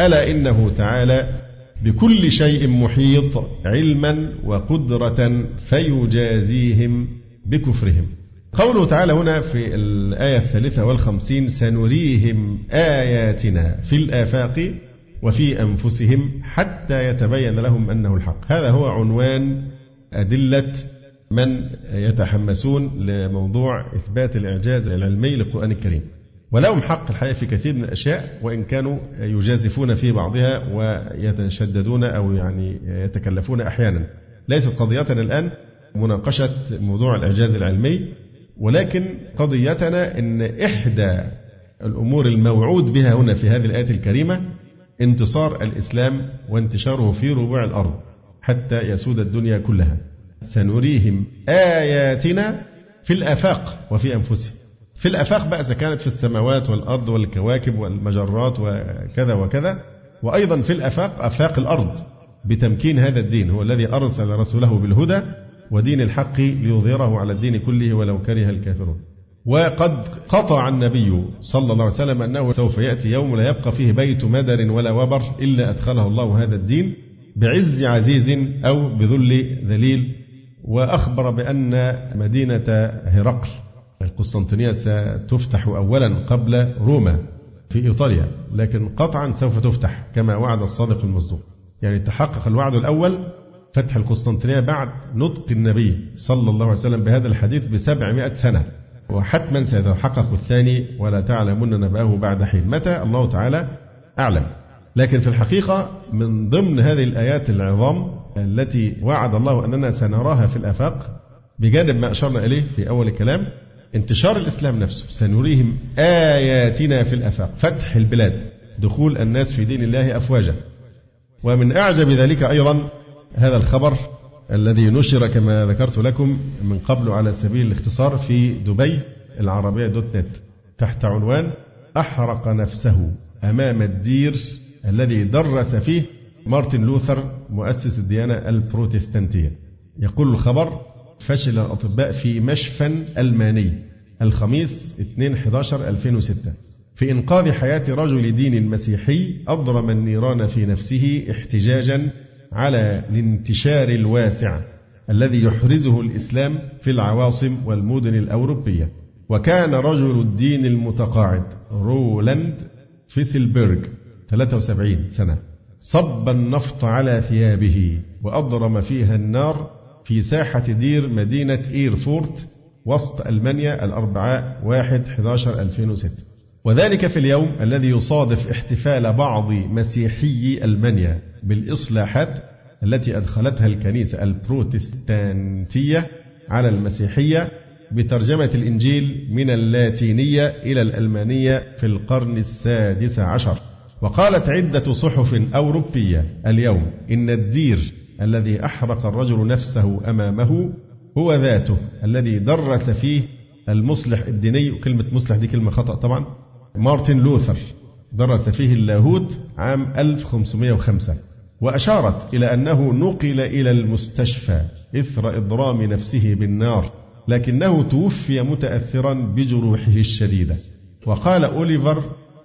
ألا إنه تعالى بكل شيء محيط علما وقدرة فيجازيهم بكفرهم. قوله تعالى هنا في الآية الثالثة والخمسين سنريهم آياتنا في الآفاق وفي أنفسهم حتى يتبين لهم أنه الحق. هذا هو عنوان أدلة من يتحمسون لموضوع إثبات الإعجاز العلمي للقرآن الكريم. ولهم حق الحقيقة في كثير من الأشياء وإن كانوا يجازفون في بعضها ويتشددون أو يعني يتكلفون أحيانا. ليست قضيتنا الآن مناقشة موضوع الإعجاز العلمي ولكن قضيتنا أن إحدى الأمور الموعود بها هنا في هذه الآية الكريمة انتصار الإسلام وانتشاره في ربوع الأرض حتى يسود الدنيا كلها. سنريهم آياتنا في الآفاق وفي أنفسهم. في الآفاق بقى إذا كانت في السماوات والأرض والكواكب والمجرات وكذا وكذا وأيضا في الآفاق آفاق الأرض بتمكين هذا الدين هو الذي أرسل رسوله بالهدى ودين الحق ليظهره على الدين كله ولو كره الكافرون. وقد قطع النبي صلى الله عليه وسلم أنه سوف يأتي يوم لا يبقى فيه بيت مدر ولا وبر إلا أدخله الله هذا الدين بعز عزيز أو بذل ذليل وأخبر بأن مدينة هرقل القسطنطينية ستفتح أولا قبل روما في إيطاليا لكن قطعا سوف تفتح كما وعد الصادق المصدوق. يعني تحقق الوعد الأول فتح القسطنطينية بعد نطق النبي صلى الله عليه وسلم بهذا الحديث بسبعمائة سنة. وحتما سيتحقق الثاني ولا تعلمن نبأه بعد حين. متى؟ الله تعالى أعلم. لكن في الحقيقة من ضمن هذه الآيات العظام التي وعد الله أننا سنراها في الآفاق بجانب ما أشرنا إليه في أول الكلام انتشار الإسلام نفسه. سنريهم آياتنا في الآفاق. فتح البلاد. دخول الناس في دين الله أفواجا. ومن أعجب ذلك أيضا هذا الخبر الذي نشر كما ذكرت لكم من قبل على سبيل الاختصار في دبي العربية دوت نت. تحت عنوان أحرق نفسه أمام الدير الذي درس فيه مارتن لوثر مؤسس الديانة البروتستانتية. يقول الخبر فشل الأطباء في مشفى ألماني. الخميس 2/11/2006 في إنقاذ حياة رجل دين مسيحي أضرم النيران في نفسه احتجاجا على الانتشار الواسع الذي يحرزه الإسلام في العواصم والمدن الأوروبية. وكان رجل الدين المتقاعد رولاند فيسلبرغ 73 سنة صب النفط على ثيابه وأضرم فيها النار في ساحة دير مدينة إيرفورت وسط ألمانيا الأربعاء 1 11 2006 وذلك في اليوم الذي يصادف احتفال بعض مسيحي ألمانيا بالإصلاحات التي أدخلتها الكنيسة البروتستانتية على المسيحية بترجمة الإنجيل من اللاتينية إلى الألمانية في القرن السادس عشر. وقالت عدة صحف أوروبية اليوم إن الدير الذي أحرق الرجل نفسه أمامه هو ذاته الذي درس فيه المصلح الديني كلمة مصلح دي كلمة خطأ طبعا. مارتن لوثر درس فيه اللاهوت عام 1505 وأشارت إلى أنه نقل إلى المستشفى إثر إضرام نفسه بالنار لكنه توفي متأثرا بجروحه الشديدة. وقال أوليفر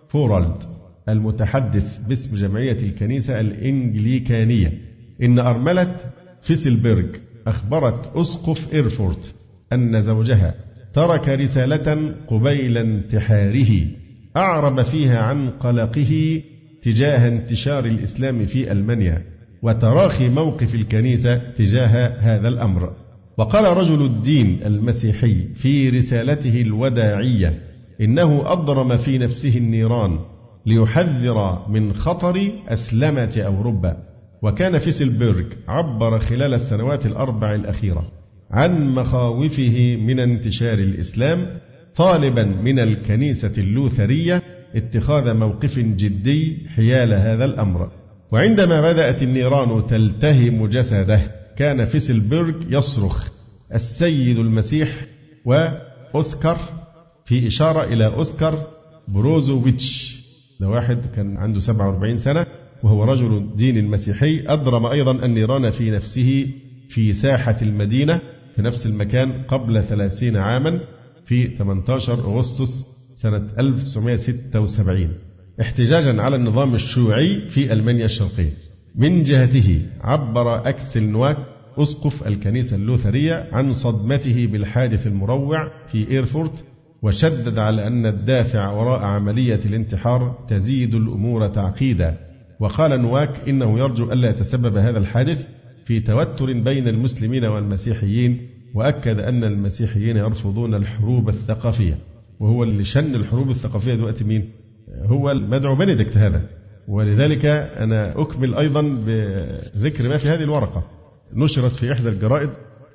فورالد المتحدث باسم جمعية الكنيسة الإنجليكانية إن أرملة فيسلبرغ أخبرت أسقف إيرفورت أن زوجها ترك رسالة قبيل انتحاره أعرب فيها عن قلقه تجاه انتشار الإسلام في ألمانيا وتراخي موقف الكنيسة تجاه هذا الأمر. وقال رجل الدين المسيحي في رسالته الوداعية إنه أضرم في نفسه النيران ليحذر من خطر أسلمة أوروبا. وكان فيسلبرغ عبر خلال السنوات الأربع الأخيرة عن مخاوفه من انتشار الإسلام طالبا من الكنيسة اللوثرية اتخاذ موقف جدي حيال هذا الأمر. وعندما بدأت النيران تلتهم جسده كان فيسلبرغ يصرخ السيد المسيح وأوسكار في إشارة إلى أوسكار بروزوفيتش. ده واحد كان عنده 47 سنة. وهو رجل دين مسيحي أضرم أيضا النيران في نفسه في ساحة المدينة في نفس المكان قبل ثلاثين عاما في 18 أغسطس سنة 1976 احتجاجا على النظام الشيوعي في ألمانيا الشرقية. من جهته عبر أكسل نواك أسقف الكنيسة اللوثرية عن صدمته بالحادث المروع في إيرفورت وشدد على أن الدافع وراء عملية الانتحار تزيد الأمور تعقيدا. وقال نواك إنه يرجو ألا يتسبب هذا الحادث في توتر بين المسلمين والمسيحيين وأكد أن المسيحيين يرفضون الحروب الثقافية. وهو اللي شن الحروب الثقافية دلوقتي مين؟ هو المدعو بنديكت هذا. ولذلك أنا أكمل أيضا بذكر ما في هذه الورقة. نشرت في إحدى الجرائد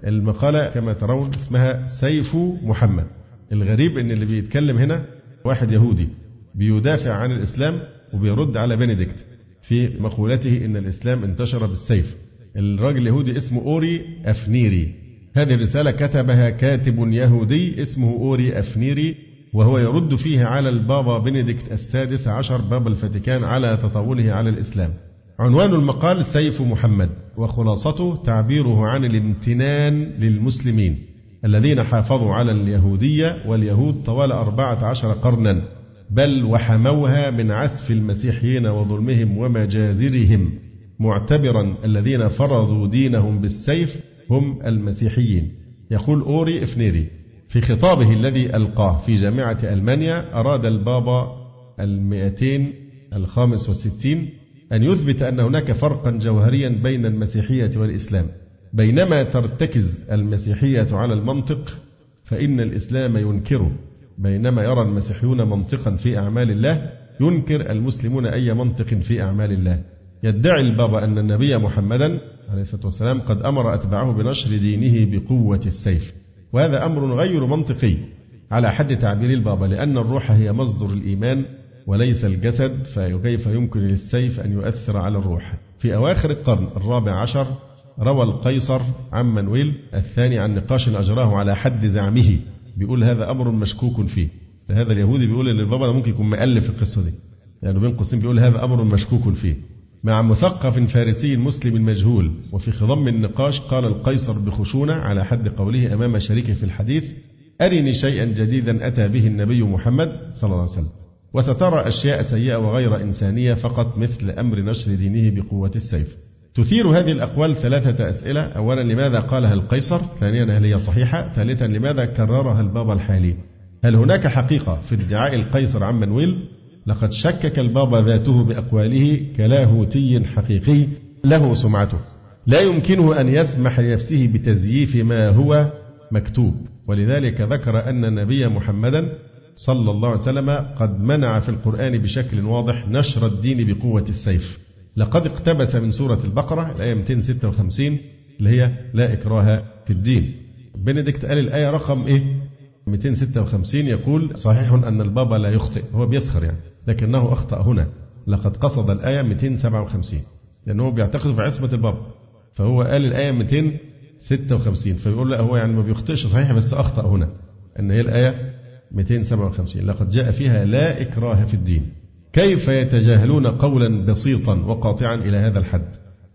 المقالة كما ترون اسمها سيف محمد. الغريب إن اللي بيتكلم هنا واحد يهودي بيدافع عن الإسلام وبيرد على بنديكت. في مقولته إن الإسلام انتشر بالسيف. الراجل اليهودي اسمه أوري أفنيري. هذه الرسالة كتبها كاتب يهودي اسمه أوري أفنيري وهو يرد فيها على البابا بنديكت السادس عشر باب الفاتيكان على تطاوله على الإسلام. عنوان المقال سيف محمد وخلاصته تعبيره عن الامتنان للمسلمين الذين حافظوا على اليهودية واليهود طوال أربعة عشر قرنا. بل وحموها من عسف المسيحيين وظلمهم ومجازرهم. معتبرا الذين فرضوا دينهم بالسيف هم المسيحيين. يقول أوري إفنيري في خطابه الذي ألقاه في جامعة ألمانيا أراد البابا المئتين الخامس والستين أن يثبت أن هناك فرقا جوهريا بين المسيحية والإسلام. بينما ترتكز المسيحية على المنطق فإن الإسلام ينكره. بينما يرى المسيحيون منطقا في أعمال الله ينكر المسلمون أي منطق في أعمال الله. يدعي البابا أن النبي محمدا عليه الصلاة والسلام قد أمر أتباعه بنشر دينه بقوة السيف. وهذا أمر غير منطقي على حد تعبير البابا لأن الروح هي مصدر الإيمان وليس الجسد فكيف يمكن للسيف أن يؤثر على الروح؟ في أواخر القرن الرابع عشر روى القيصر عن منويل الثاني عن نقاش أجراه على حد زعمه. بيقول هذا أمر مشكوك فيه. هذا اليهودي بيقول إن البابا ممكن يكون مؤلف القصة دي. يعني بين قوسين بيقول هذا أمر مشكوك فيه. مع مثقف فارسي مسلم مجهول وفي خضم النقاش قال القيصر بخشونة على حد قوله أمام شريكه في الحديث أرني شيئا جديدا أتى به النبي محمد صلى الله عليه وسلم. وسترى أشياء سيئة وغير إنسانية فقط مثل أمر نشر دينه بقوة السيف. تثير هذه الأقوال ثلاثة أسئلة. أولا لماذا قالها القيصر ثانيا هل هي صحيحة؟ ثالثا لماذا كررها البابا الحالي؟ هل هناك حقيقة في ادعاء القيصر عن منويل؟ لقد شكك البابا ذاته بأقواله كلاهوتي حقيقي له سمعته. لا يمكنه أن يسمح لنفسه بتزييف ما هو مكتوب. ولذلك ذكر أن النبي محمدا صلى الله عليه وسلم قد منع في القرآن بشكل واضح نشر الدين بقوة السيف. لقد اقتبس من سورة البقرة الآية 256 اللي هي لا إكراه في الدين. بنديكت قال الآية رقم إيه؟ 256 يقول صحيح أن البابا لا يخطئ هو بيسخر يعني لكنه أخطأ هنا. لقد قصد الآية 257 لأنه بيعتقد في عصمة البابا فهو قال الآية 256 فيقول لا هو يعني ما بيخطئش صحيح بس أخطأ هنا أن هي الآية 257 لقد جاء فيها لا إكراه في الدين. كيف يتجاهلون قولا بسيطا وقاطعا إلى هذا الحد؟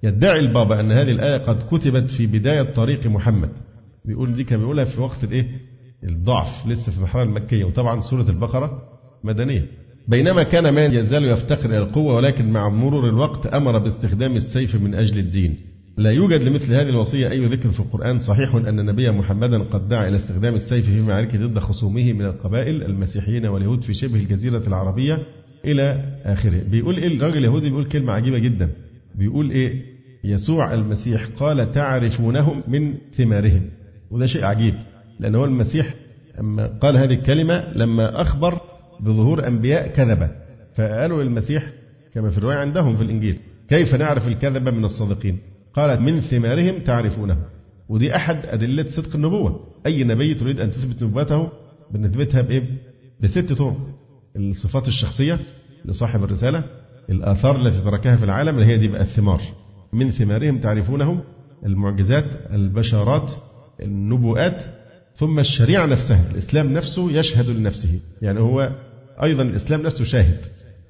يدعي البابا أن هذه الآية قد كتبت في بداية طريق محمد. بيقول دي كان بيقولها في وقت الإيه؟ الضعف لسه في المرحلة المكية. وطبعا سورة البقرة مدنية. بينما كان ما يزال يفتقر إلى القوة ولكن مع مرور الوقت أمر باستخدام السيف من أجل الدين. لا يوجد لمثل هذه الوصية أي ذكر في القرآن صحيح أن النبي محمدا قد دعا إلى استخدام السيف في معارك ضد خصومه من القبائل المسيحيين واليهود في شبه الجزيرة العربية إلى آخره. بيقول إيه الراجل اليهودي بيقول كلمة عجيبة جدا. بيقول إيه يسوع المسيح قال تعرفونهم من ثمارهم. وده شيء عجيب لأن هو المسيح أما قال هذه الكلمة لما أخبر بظهور أنبياء كذبة. فقالوا للمسيح كما في الرواية عندهم في الإنجيل كيف نعرف الكذبة من الصادقين؟ قال من ثمارهم تعرفونه ودي أحد أدلة صدق النبوة. أي نبي تريد أن تثبت نبوته بنثبتها بإيه؟ بست طرق. الصفات الشخصية لصاحب الرسالة الآثار التي تركها في العالم اللي هي دي بقى الثمار. من ثمارهم تعرفونه المعجزات البشارات النبوءات ثم الشريعة نفسها الإسلام نفسه يشهد لنفسه. يعني هو أيضا الإسلام نفسه شاهد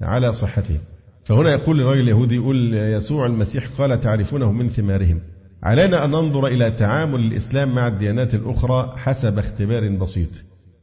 على صحته. فهنا يقول الرجل اليهودي يقول يسوع المسيح قال تعرفونه من ثمارهم. علينا أن ننظر إلى تعامل الإسلام مع الديانات الأخرى حسب اختبار بسيط.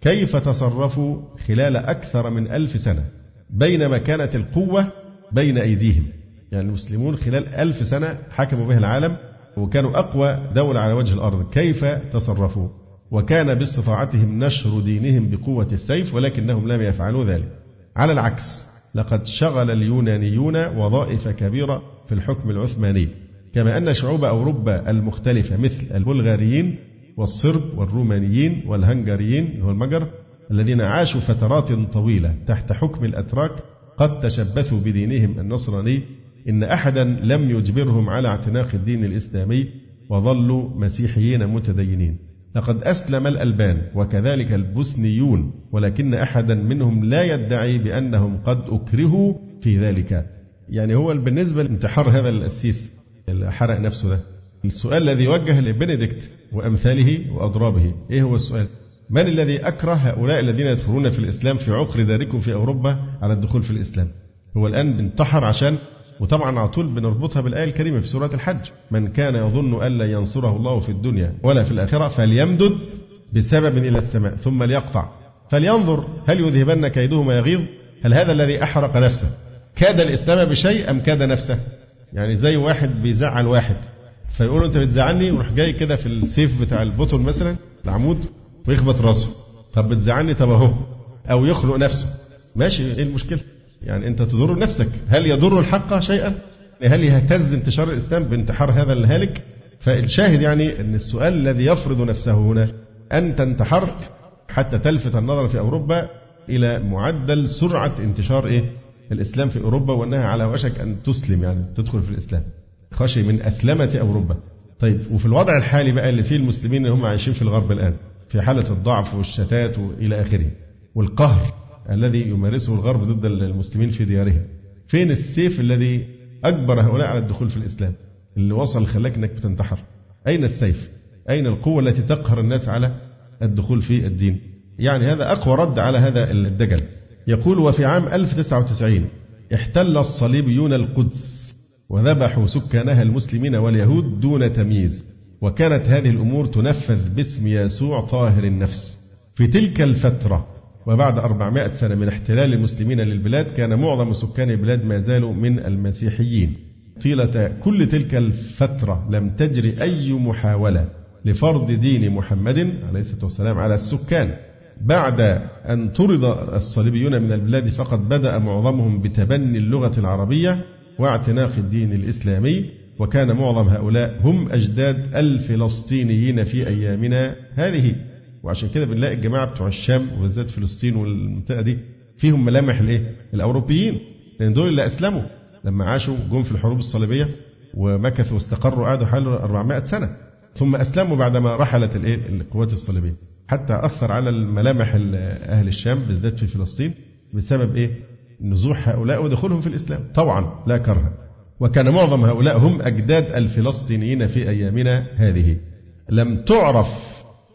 كيف تصرفوا خلال أكثر من ألف سنة بينما كانت القوة بين أيديهم؟ يعني المسلمون خلال ألف سنة حكموا بها العالم وكانوا أقوى دولة على وجه الأرض. كيف تصرفوا؟ وكان باستطاعتهم نشر دينهم بقوة السيف ولكنهم لم يفعلوا ذلك. على العكس لقد شغل اليونانيون وظائف كبيرة في الحكم العثماني. كما أن شعوب أوروبا المختلفة مثل البلغاريين والصرب والرومانيين والهنغاريين هو المجر الذين عاشوا فترات طويلة تحت حكم الأتراك قد تشبثوا بدينهم النصراني إن أحدا لم يجبرهم على اعتناق الدين الإسلامي وظلوا مسيحيين متدينين. لقد أسلم الألبان وكذلك البوسنيون ولكن أحدا منهم لا يدعي بأنهم قد أكرهوا في ذلك. يعني هو بالنسبة لانتحار هذا الأسيس اللي حرق نفسه ده. السؤال الذي وجه لبنديكت وأمثاله وأضرابه إيه هو السؤال؟ من الذي أكره هؤلاء الذين يدخلون في الإسلام في عقر داركم في أوروبا على الدخول في الإسلام؟ هو الآن انتحر عشان وطبعا على طول بنربطها بالآية الكريمة في سورة الحج. من كان يظن أن لا ينصره الله في الدنيا ولا في الآخرة فليمدد بسبب إلى السماء ثم ليقطع. فلينظر هل يذهبن كيده ما يغيظ؟ هل هذا الذي أحرق نفسه؟ كاد الإسلام بشيء أم كاد نفسه؟ يعني زي واحد بيزعل واحد. فيقولوا أنت بتزعلني ويروح جاي كده في السيف بتاع البطن مثلا العمود ويخبط راسه. طب بتزعلني؟ طب أهو. أو يخلق نفسه. ماشي إيه المشكلة؟ يعني أنت تضر نفسك. هل يضر الحق شيئا؟ هل يهتز انتشار الإسلام بانتحار هذا الهالك؟ فالشاهد يعني أن السؤال الذي يفرض نفسه هنا أنت انتحرت حتى تلفت النظر في أوروبا إلى معدل سرعة انتشار إيه؟ الإسلام في أوروبا وأنها على وشك أن تسلم يعني تدخل في الإسلام. خشي من أسلمة أوروبا. طيب وفي الوضع الحالي بقى اللي فيه المسلمين اللي هم عايشين في الغرب الآن في حالة الضعف والشتات وإلى آخره والقهر الذي يمارسه الغرب ضد المسلمين في ديارهم فين السيف الذي أجبر هؤلاء على الدخول في الإسلام؟ اللي وصل خلاك أنك بتنتحر. أين السيف؟ أين القوة التي تقهر الناس على الدخول في الدين؟ يعني هذا أقوى رد على هذا الدجل. يقول وفي عام 1099 احتل الصليبيون القدس وذبحوا سكانها المسلمين واليهود دون تمييز. وكانت هذه الأمور تنفذ باسم يسوع طاهر النفس. في تلك الفترة وبعد 400 سنة من احتلال المسلمين للبلاد كان معظم سكان البلاد ما زالوا من المسيحيين. طيلة كل تلك الفترة لم تجري أي محاولة لفرض دين محمد عليه الصلاة والسلام على السكان. بعد أن طرد الصليبيون من البلاد فقد بدأ معظمهم بتبني اللغة العربية. واعتناق الدين الإسلامي وكان معظم هؤلاء هم أجداد الفلسطينيين في أيامنا هذه وعشان كده بنلاقي الجماعة بتوع الشام وبالذات فلسطين والمنطقة دي فيهم ملامح الايه؟ الأوروبيين لأن دول اللي أسلموا لما عاشوا جم في الحروب الصليبية ومكثوا واستقروا قعدوا حوالي 400 سنة ثم أسلموا بعدما رحلت الإيه؟ القوات الصليبية حتى أثر على الملامح أهل الشام بالذات في فلسطين بسبب إيه؟ نزوح هؤلاء ودخولهم في الإسلام. طبعا لا كرها وكان معظم هؤلاء هم أجداد الفلسطينيين في أيامنا هذه. لم تعرف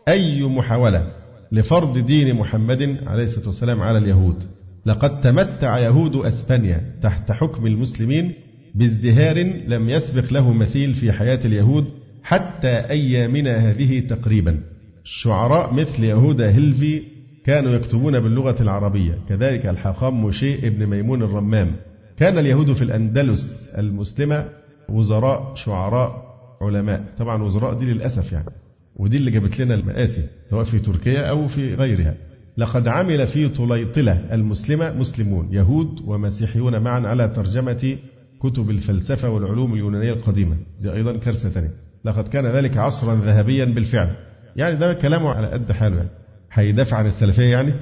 أي محاولة لفرض دين محمد عليه الصلاة والسلام على اليهود. لقد تمتع يهود أسبانيا تحت حكم المسلمين بازدهار لم يسبق له مثيل في حياة اليهود حتى أيامنا هذه تقريبا. شعراء مثل يهودا هيلفي كانوا يكتبون باللغة العربية. كذلك الحاخام موشي ابن ميمون الرمام. كان اليهود في الأندلس المسلمة وزراء شعراء علماء. طبعا وزراء دي للأسف يعني. ودي اللي جابت لنا المآسي سواء في تركيا أو في غيرها. لقد عمل في طليطلة المسلمة مسلمون يهود ومسيحيون معا على ترجمة كتب الفلسفة والعلوم اليونانية القديمة. دي أيضا كارثة ثانية لقد كان ذلك عصرا ذهبيا بالفعل. يعني ده كلامه على قد حاله يعني. هيدافع عن السلفية يعني؟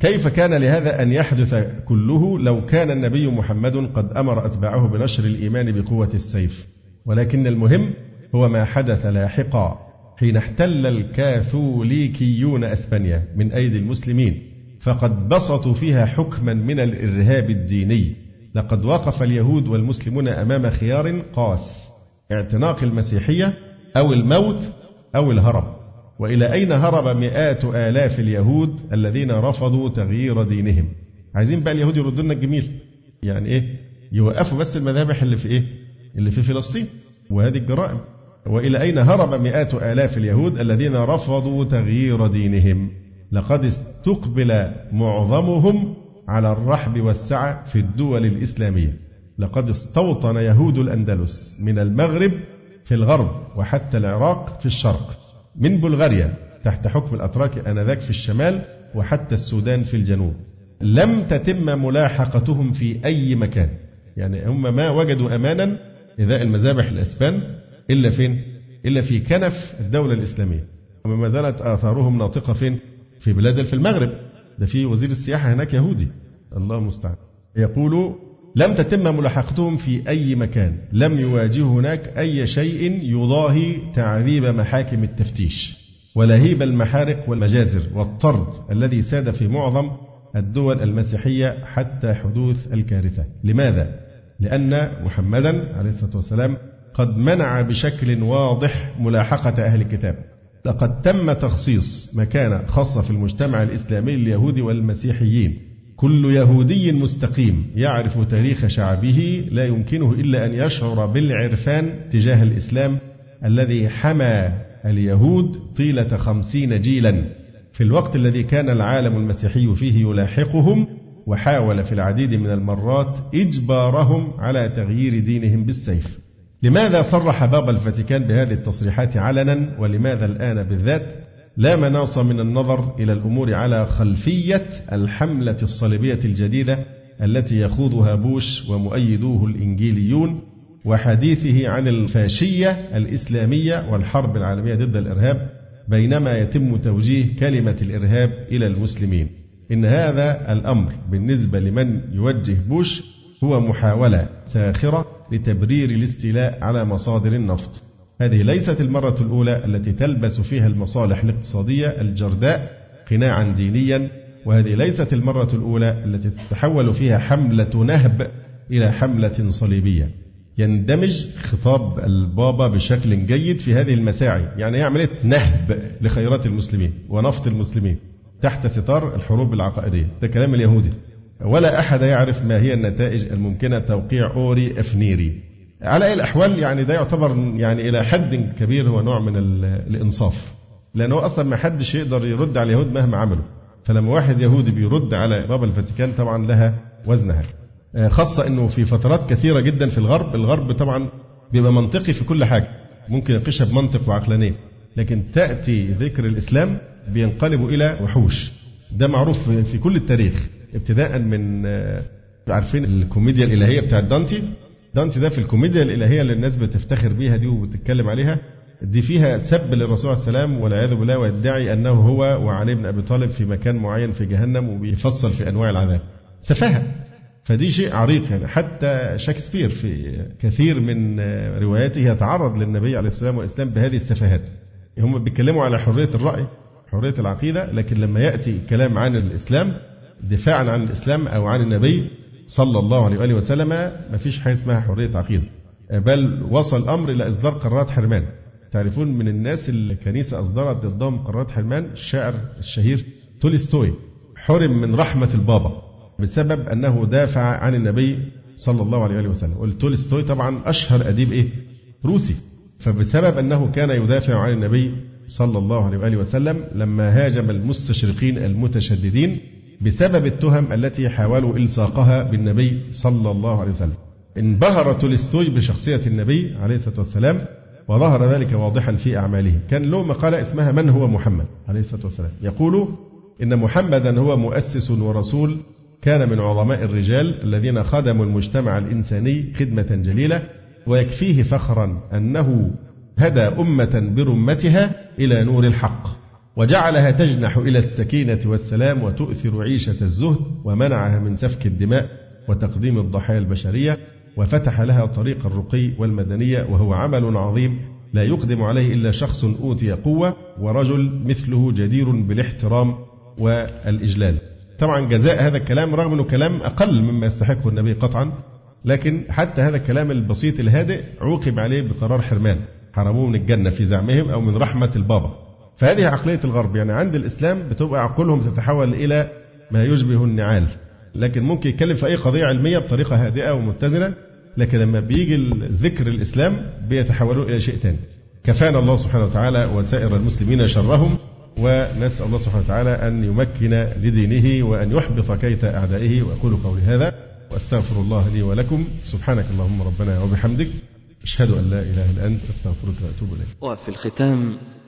كيف كان لهذا أن يحدث كله لو كان النبي محمد قد أمر أتباعه بنشر الإيمان بقوة السيف؟ ولكن المهم هو ما حدث لاحقا حين احتل الكاثوليكيون أسبانيا من أيدي المسلمين فقد بسطوا فيها حكما من الإرهاب الديني. لقد وقف اليهود والمسلمون أمام خيار قاس اعتناق المسيحية أو الموت أو الهرب. وإلى أين هرب مئات آلاف اليهود الذين رفضوا تغيير دينهم؟ عايزين بقى اليهود يردوا لنا الجميل. يعني إيه؟ يوقفوا بس المذابح اللي في إيه؟ اللي في فلسطين. وهذه الجرائم. وإلى أين هرب مئات آلاف اليهود الذين رفضوا تغيير دينهم؟ لقد استقبل معظمهم على الرحب والسعة في الدول الإسلامية. لقد استوطن يهود الأندلس من المغرب في الغرب وحتى العراق في الشرق. من بلغاريا تحت حكم الأتراك آنذاك في الشمال وحتى السودان في الجنوب. لم تتم ملاحقتهم في أي مكان. يعني هم ما وجدوا أمانا إذاء المذابح الأسبان إلا فين؟ إلا في كنف الدولة الإسلامية. وما زالت آثارهم ناطقة فين؟ في بلاد في المغرب. ده في وزير السياحة هناك يهودي. الله المستعان. يقول لم تتم ملاحقتهم في أي مكان. لم يواجهوا هناك أي شيء يضاهي تعذيب محاكم التفتيش. ولهيب المحارق والمجازر والطرد الذي ساد في معظم الدول المسيحية حتى حدوث الكارثة. لماذا؟ لأن محمدا عليه الصلاة والسلام قد منع بشكل واضح ملاحقة أهل الكتاب. لقد تم تخصيص مكانة خاصة في المجتمع الإسلامي لليهود والمسيحيين. كل يهودي مستقيم يعرف تاريخ شعبه لا يمكنه إلا أن يشعر بالعرفان تجاه الإسلام الذي حمى اليهود طيلة خمسين جيلا. في الوقت الذي كان العالم المسيحي فيه يلاحقهم وحاول في العديد من المرات إجبارهم على تغيير دينهم بالسيف. لماذا صرح بابا الفاتيكان بهذه التصريحات علنا؟ ولماذا الآن بالذات؟ لا مناص من النظر إلى الأمور على خلفية الحملة الصليبية الجديدة التي يخوضها بوش ومؤيدوه الإنجيليون وحديثه عن الفاشية الإسلامية والحرب العالمية ضد الإرهاب بينما يتم توجيه كلمة الإرهاب إلى المسلمين. إن هذا الأمر بالنسبة لمن يوجه بوش هو محاولة ساخرة لتبرير الاستيلاء على مصادر النفط. هذه ليست المرة الأولى التي تلبس فيها المصالح الاقتصادية الجرداء قناعا دينيا وهذه ليست المرة الأولى التي تتحول فيها حملة نهب إلى حملة صليبية. يندمج خطاب البابا بشكل جيد في هذه المساعي يعني هي عملية نهب لخيرات المسلمين ونفط المسلمين تحت ستار الحروب العقائدية. ده كلام اليهودي. ولا أحد يعرف ما هي النتائج الممكنة توقيع أوري أفنيري. على أي الأحوال يعني ده يعتبر يعني إلى حد كبير هو نوع من الإنصاف. لأنه أصلا ما حدش يقدر يرد على اليهود مهما عملوا. فلما واحد يهودي بيرد على بابا الفاتيكان طبعا لها وزنها. آه، خاصة أنه في فترات كثيرة جدا في الغرب الغرب طبعا بيبقى منطقي في كل حاجة. ممكن يناقشها بمنطق وعقلانية. لكن تأتي ذكر الإسلام بينقلب إلى وحوش. ده معروف في كل التاريخ. ابتداء من آه، عارفين الكوميديا الإلهية بتاعت دانتي؟ دانتي ده في الكوميديا الإلهية اللي الناس بتفتخر بيها دي وبتتكلم عليها. دي فيها سب للرسول عليه السلام والعياذ بالله ويدعي أنه هو وعلي بن أبي طالب في مكان معين في جهنم وبيفصل في أنواع العذاب. سفاهة. فدي شيء عريق يعني. حتى شكسبير في كثير من رواياته يتعرض للنبي عليه السلام والإسلام بهذه السفاهات. هم بيتكلموا على حرية الرأي حرية العقيدة لكن لما يأتي كلام عن الإسلام دفاعا عن الإسلام أو عن النبي صلى الله عليه وآله وسلم ما فيش حاجة اسمها حرية عقيدة. بل وصل الأمر إلى إصدار قرارات حرمان. تعرفون من الناس اللي الكنيسة أصدرت ضدهم قرارات حرمان؟ الشاعر الشهير تولستوي. حرم من رحمة البابا بسبب أنه دافع عن النبي صلى الله عليه وسلم. والتولستوي طبعا أشهر أديب إيه؟ روسي. فبسبب أنه كان يدافع عن النبي صلى الله عليه وآله وسلم لما هاجم المستشرقين المتشددين بسبب التهم التي حاولوا إلصاقها بالنبي صلى الله عليه وسلم. انبهر تولستوي بشخصية النبي عليه الصلاة والسلام وظهر ذلك واضحا في أعماله كان له مقالة اسمها من هو محمد عليه الصلاة والسلام؟ يقول إن محمدا هو مؤسس ورسول كان من عظماء الرجال الذين خدموا المجتمع الإنساني خدمة جليلة ويكفيه فخرا أنه هدى أمة برمتها إلى نور الحق. وجعلها تجنح إلى السكينة والسلام وتؤثر عيشة الزهد ومنعها من سفك الدماء وتقديم الضحايا البشرية وفتح لها طريق الرقي والمدنية وهو عمل عظيم لا يقدم عليه إلا شخص أوتي قوة ورجل مثله جدير بالاحترام والإجلال. طبعا جزاء هذا الكلام رغم أنه كلام أقل مما يستحقه النبي قطعا لكن حتى هذا الكلام البسيط الهادئ عوقب عليه بقرار حرمان حرموه من الجنة في زعمهم أو من رحمة البابا. فهذه عقلية الغرب. يعني عند الإسلام بتبقى عقولهم تتحول إلى ما يشبه النعال. لكن ممكن يتكلم في أي قضية علمية بطريقة هادئة ومتزنة لكن لما بيجي ذكر الإسلام بيتحولون إلى شيء ثاني كفانا الله سبحانه وتعالى وسائر المسلمين شرهم ونسأل الله سبحانه وتعالى أن يمكن لدينه وأن يحبط كيد أعدائه. وأقول قولي هذا وأستغفر الله لي ولكم. سبحانك اللهم ربنا وبحمدك أشهد أن لا إله إلا أنت أستغفرك وأتوب إليك. وفي الختام